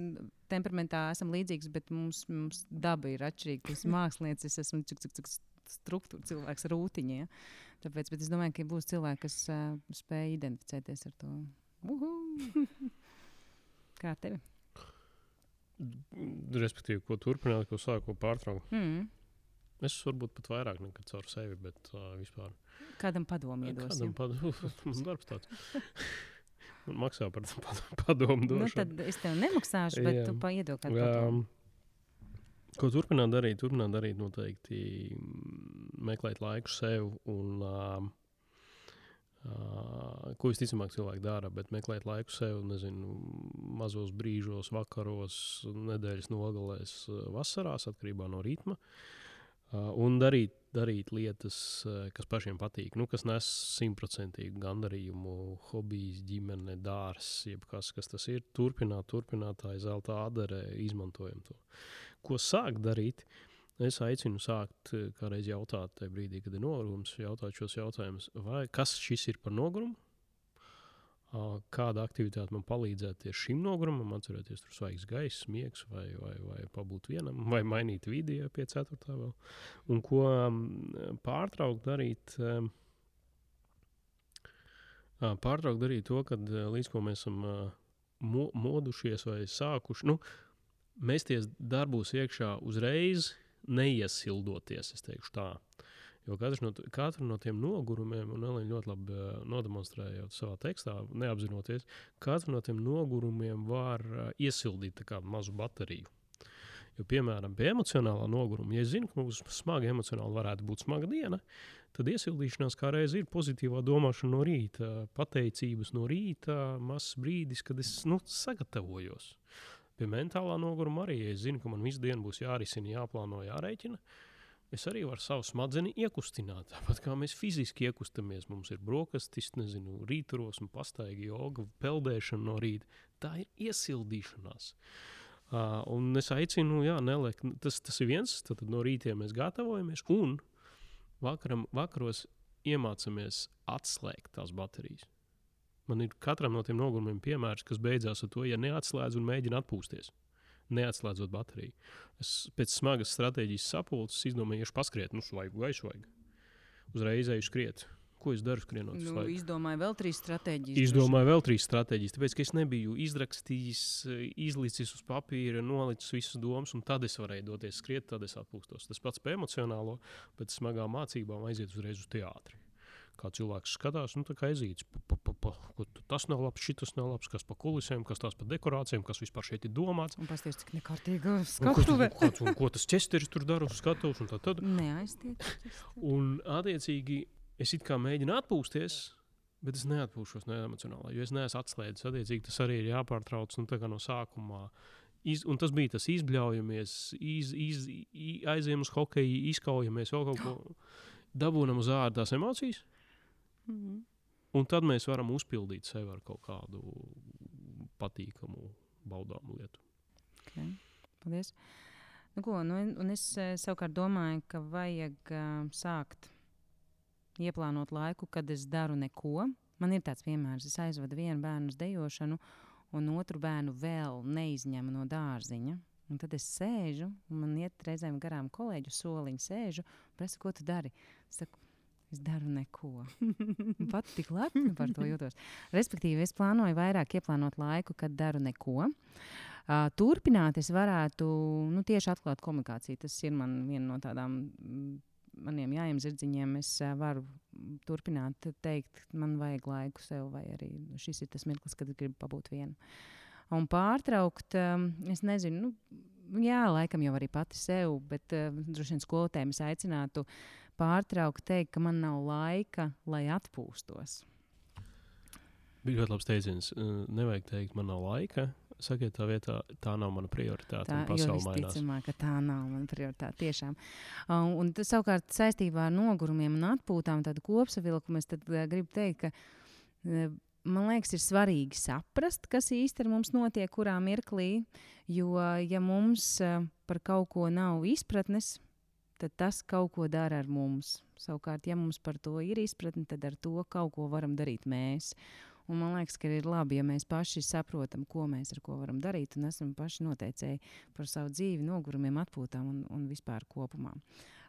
temperamentā esam līdzīgs, bet mums, mums daba ir atšķirīga. Tas <laughs> mākslinieks, es esmu cik, cik, cik struktūra cilvēks ar rūtiņiem. Ja? Tāpēc bet es domāju, ka būs cilvēki, kas uh, spēj identificēties ar to. Uhu! <laughs> Kā tev? Respektīvi, ko turpināt, ko sāku, pārtraukt. Mm. Es varbūt pat vairāk nekā caur sevi, bet uh, vispār. Kādam padomu iedosim? <laughs> Kādam padomu? Man darbs tāds. <laughs> Man maksā par pad- padomu Nu, došanu. tad es tev nemaksāšu, bet Jā. tu paiedod kādu padomu. Ko turpināt darīt? Turpināt darīt noteikti meklēt laiku sev un um, uh, ko visticamāk cilvēki dara, bet meklēt laiku sev, nezinu, mazos brīžos, vakaros, nedēļas nogalēs, uh, vasarās, atkarībā no ritma. Uh, un darīt, darīt lietas, uh, kas pašiem patīk, nu, kas nes simtprocentīgu gandarījumu, hobijs, ģimene, dārsts, jebkas, kas tas ir. Turpināt, turpināt, tā ir zelta adere, izmantojam to. Ko sākt darīt? Es aicinu sākt, eh, kā reiz jautāt, tajā brīdī, kad ir nogurums, jautāt šos jautājumus, vai kas šis ir par nogurumu, kāda aktivitāte man palīdzētu tieši šim nogurumam, atcerēties tur svaigs gaiss, miegs, vai, vai, vai pabūt vienam, vai mainīt vidi ja pie ceturtā vēl. Un ko pārtraukt darīt? Ā, pārtraukt darīt to, kad ā, līdz ko mēs esam mo modušies vai sākuši, nu, mesties darbos iekšā uzreiz, neiesildoties, es teikšu tā. Jo katrs no, katru no tiem nogurumiem, un Elīna ļoti labi uh, nodemonstrēja jau savā tekstā, neapzinoties, katru no tiem nogurumiem var uh, iesildīt mazu bateriju. Jo, piemēram, pie emocionālā noguruma, ja es zinu, ka mums smaga emocionāli varētu būt smaga diena, tad iesildīšanās kā reiz ir pozitīvā domāšana no rīta, pateicības no rīta, mazs brīdis, kad es nu, sagatavojos. Pie mentālā noguruma arī, ja es zinu, ka man visu dienu būs jārisina, jāplāno, jārēķina, es arī varu savu smadzeni iekustināt. Tāpat kā mēs fiziski iekustamies, mums ir brokastis, nezinu, rīturos, pastaigi joga, peldēšana no rīta. Tā ir iesildīšanās. Uh, un es aicinu, jā, neliek, tas, tas ir viens, tad no rīta mēs gatavojamies, un vakaram, vakaros iemācāmies atslēgt tās baterijas. Man ir katram no tiem nogurumiem piemērs, kas beidzās ar to, ja neatslēdz un mēģina atpūsties. Neatslēdzot bateriju. Es pēc smagas stratēģijas sapulces izdomāju, paskriet, nu, vajag gaisu vajag. Uzreiz eju skriet. Ko es daru skrienot? Nu, laiku? izdomāju vēl trīs stratēģijas. Izdomāju vēl trīs stratēģijas, tāpēc ka es nebiju izrakstījis, izlicis uz papīra, nolicis visas domas, un tad es varēju doties skriet, tad es atpūstos. Tas pats par emocionālo, bet smagām mācībām aiziet uzreiz uz teātri. Kā cilvēks skatās, nu, tā kā ezīts. Pa, pa, pa, pa, ko tas nav labs, šis nav labs, kas pa kulisēm, kas tās pa dekorācijām, kas vispār šeit ir domāts. Un pasties, cik nekārtīga Un, skatuve. tur- kāds, un, ko tas ķesteris tur dara uz skatuves. un tā tad. Neaiztiet. Un, attiecīgi, es it kā mēģinu atpūsties, bet es neatpūšos no emocionālā, jo es neesmu atslēdzis. Attiecīgi, tas arī ir jāpārtrauc nu, tā kā no sākuma. Iz, un tas bija tas izbļaujamies, iz, iz, iz, aizējām uz hokeju, izkaujamies, vēl kaut ko <gasps> dabūjam uz ārā tās emocijas. Mhm. Un tad mēs varam uzpildīt sevi ar kaut kādu patīkamu, baudāmu lietu. Okay. Paldies. Nu, ko, nu, un- es eh, savukārt domāju, ka vajag uh, sākt ieplānot laiku, kad es daru neko. Man ir tāds piemērs, es aizvedu vienu bērnu uz dejošanu, un otru bērnu vēl neizņemu no dārziņa. Un tad es sēžu, un man iet reizēm garām kolēģu soliņu, sēžu, un prasa, ko tu dari. Es saku, es daru neko. Pat tik lepni par to jūtos. Respektīvi, es plānoju vairāk ieplānot laiku, kad daru neko. Uh, turpināt, es varētu nu, tieši atklāt komunikāciju. Tas ir man viena no tādām mm, maniem jājiem zirdziņiem. Es uh, varu turpināt teikt, man vajag laiku sev, vai arī šis ir tas mirklis, kad gribu pabūt viena. Un pārtraukt, um, es nezinu, nu, jā, laikam jau arī pati sev, bet uh, droši vien skolotājiem es aicinātu pārtraukt, teikt, ka man nav laika, lai atpūstos. Bija ļoti labs teiciens. Nevajag teikt, man nav laika. Sakiet, tā vietā, tā nav mana prioritāte. Tā un ir visticamāk, ka tā nav mana prioritāte. Tiešām. Uh, un tas savukārt saistībā ar nogurumiem un atpūtām, tādu kopsavilkumu, es tad, gribu teikt, ka man liekas, ir svarīgi saprast, kas ar mums notiek, kurā mirklī. Jo, ja mums par kaut ko nav izpratnes, tad tas kaut ko dara ar mums. Savukārt, ja mums par to ir izpratne, tad ar to kaut ko varam darīt mēs. Un man liekas, ka ir labi, ja mēs paši saprotam, ko mēs ar ko varam darīt, un esam paši noteicēji par savu dzīvi, nogurumiem, atpūtām un, un vispār kopumā.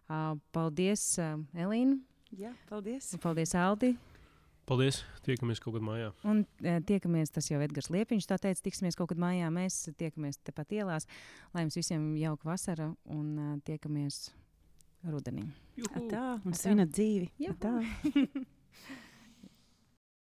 Uh, paldies, uh, Elīna! Jā, paldies. un Paldies, Aldi! Paldies! Tiekamies kaut kad mājā. Un tiekamies, tas jau Edgars Liepiņš tā teica, tiksimies kaut kad mājā. Mēs tiekamies tepat ielās, lai jums visiem jauka vasara un tiekamies rudenī. Juhu! Tā, un svinat dzīvi. Juhu. Tā. <laughs>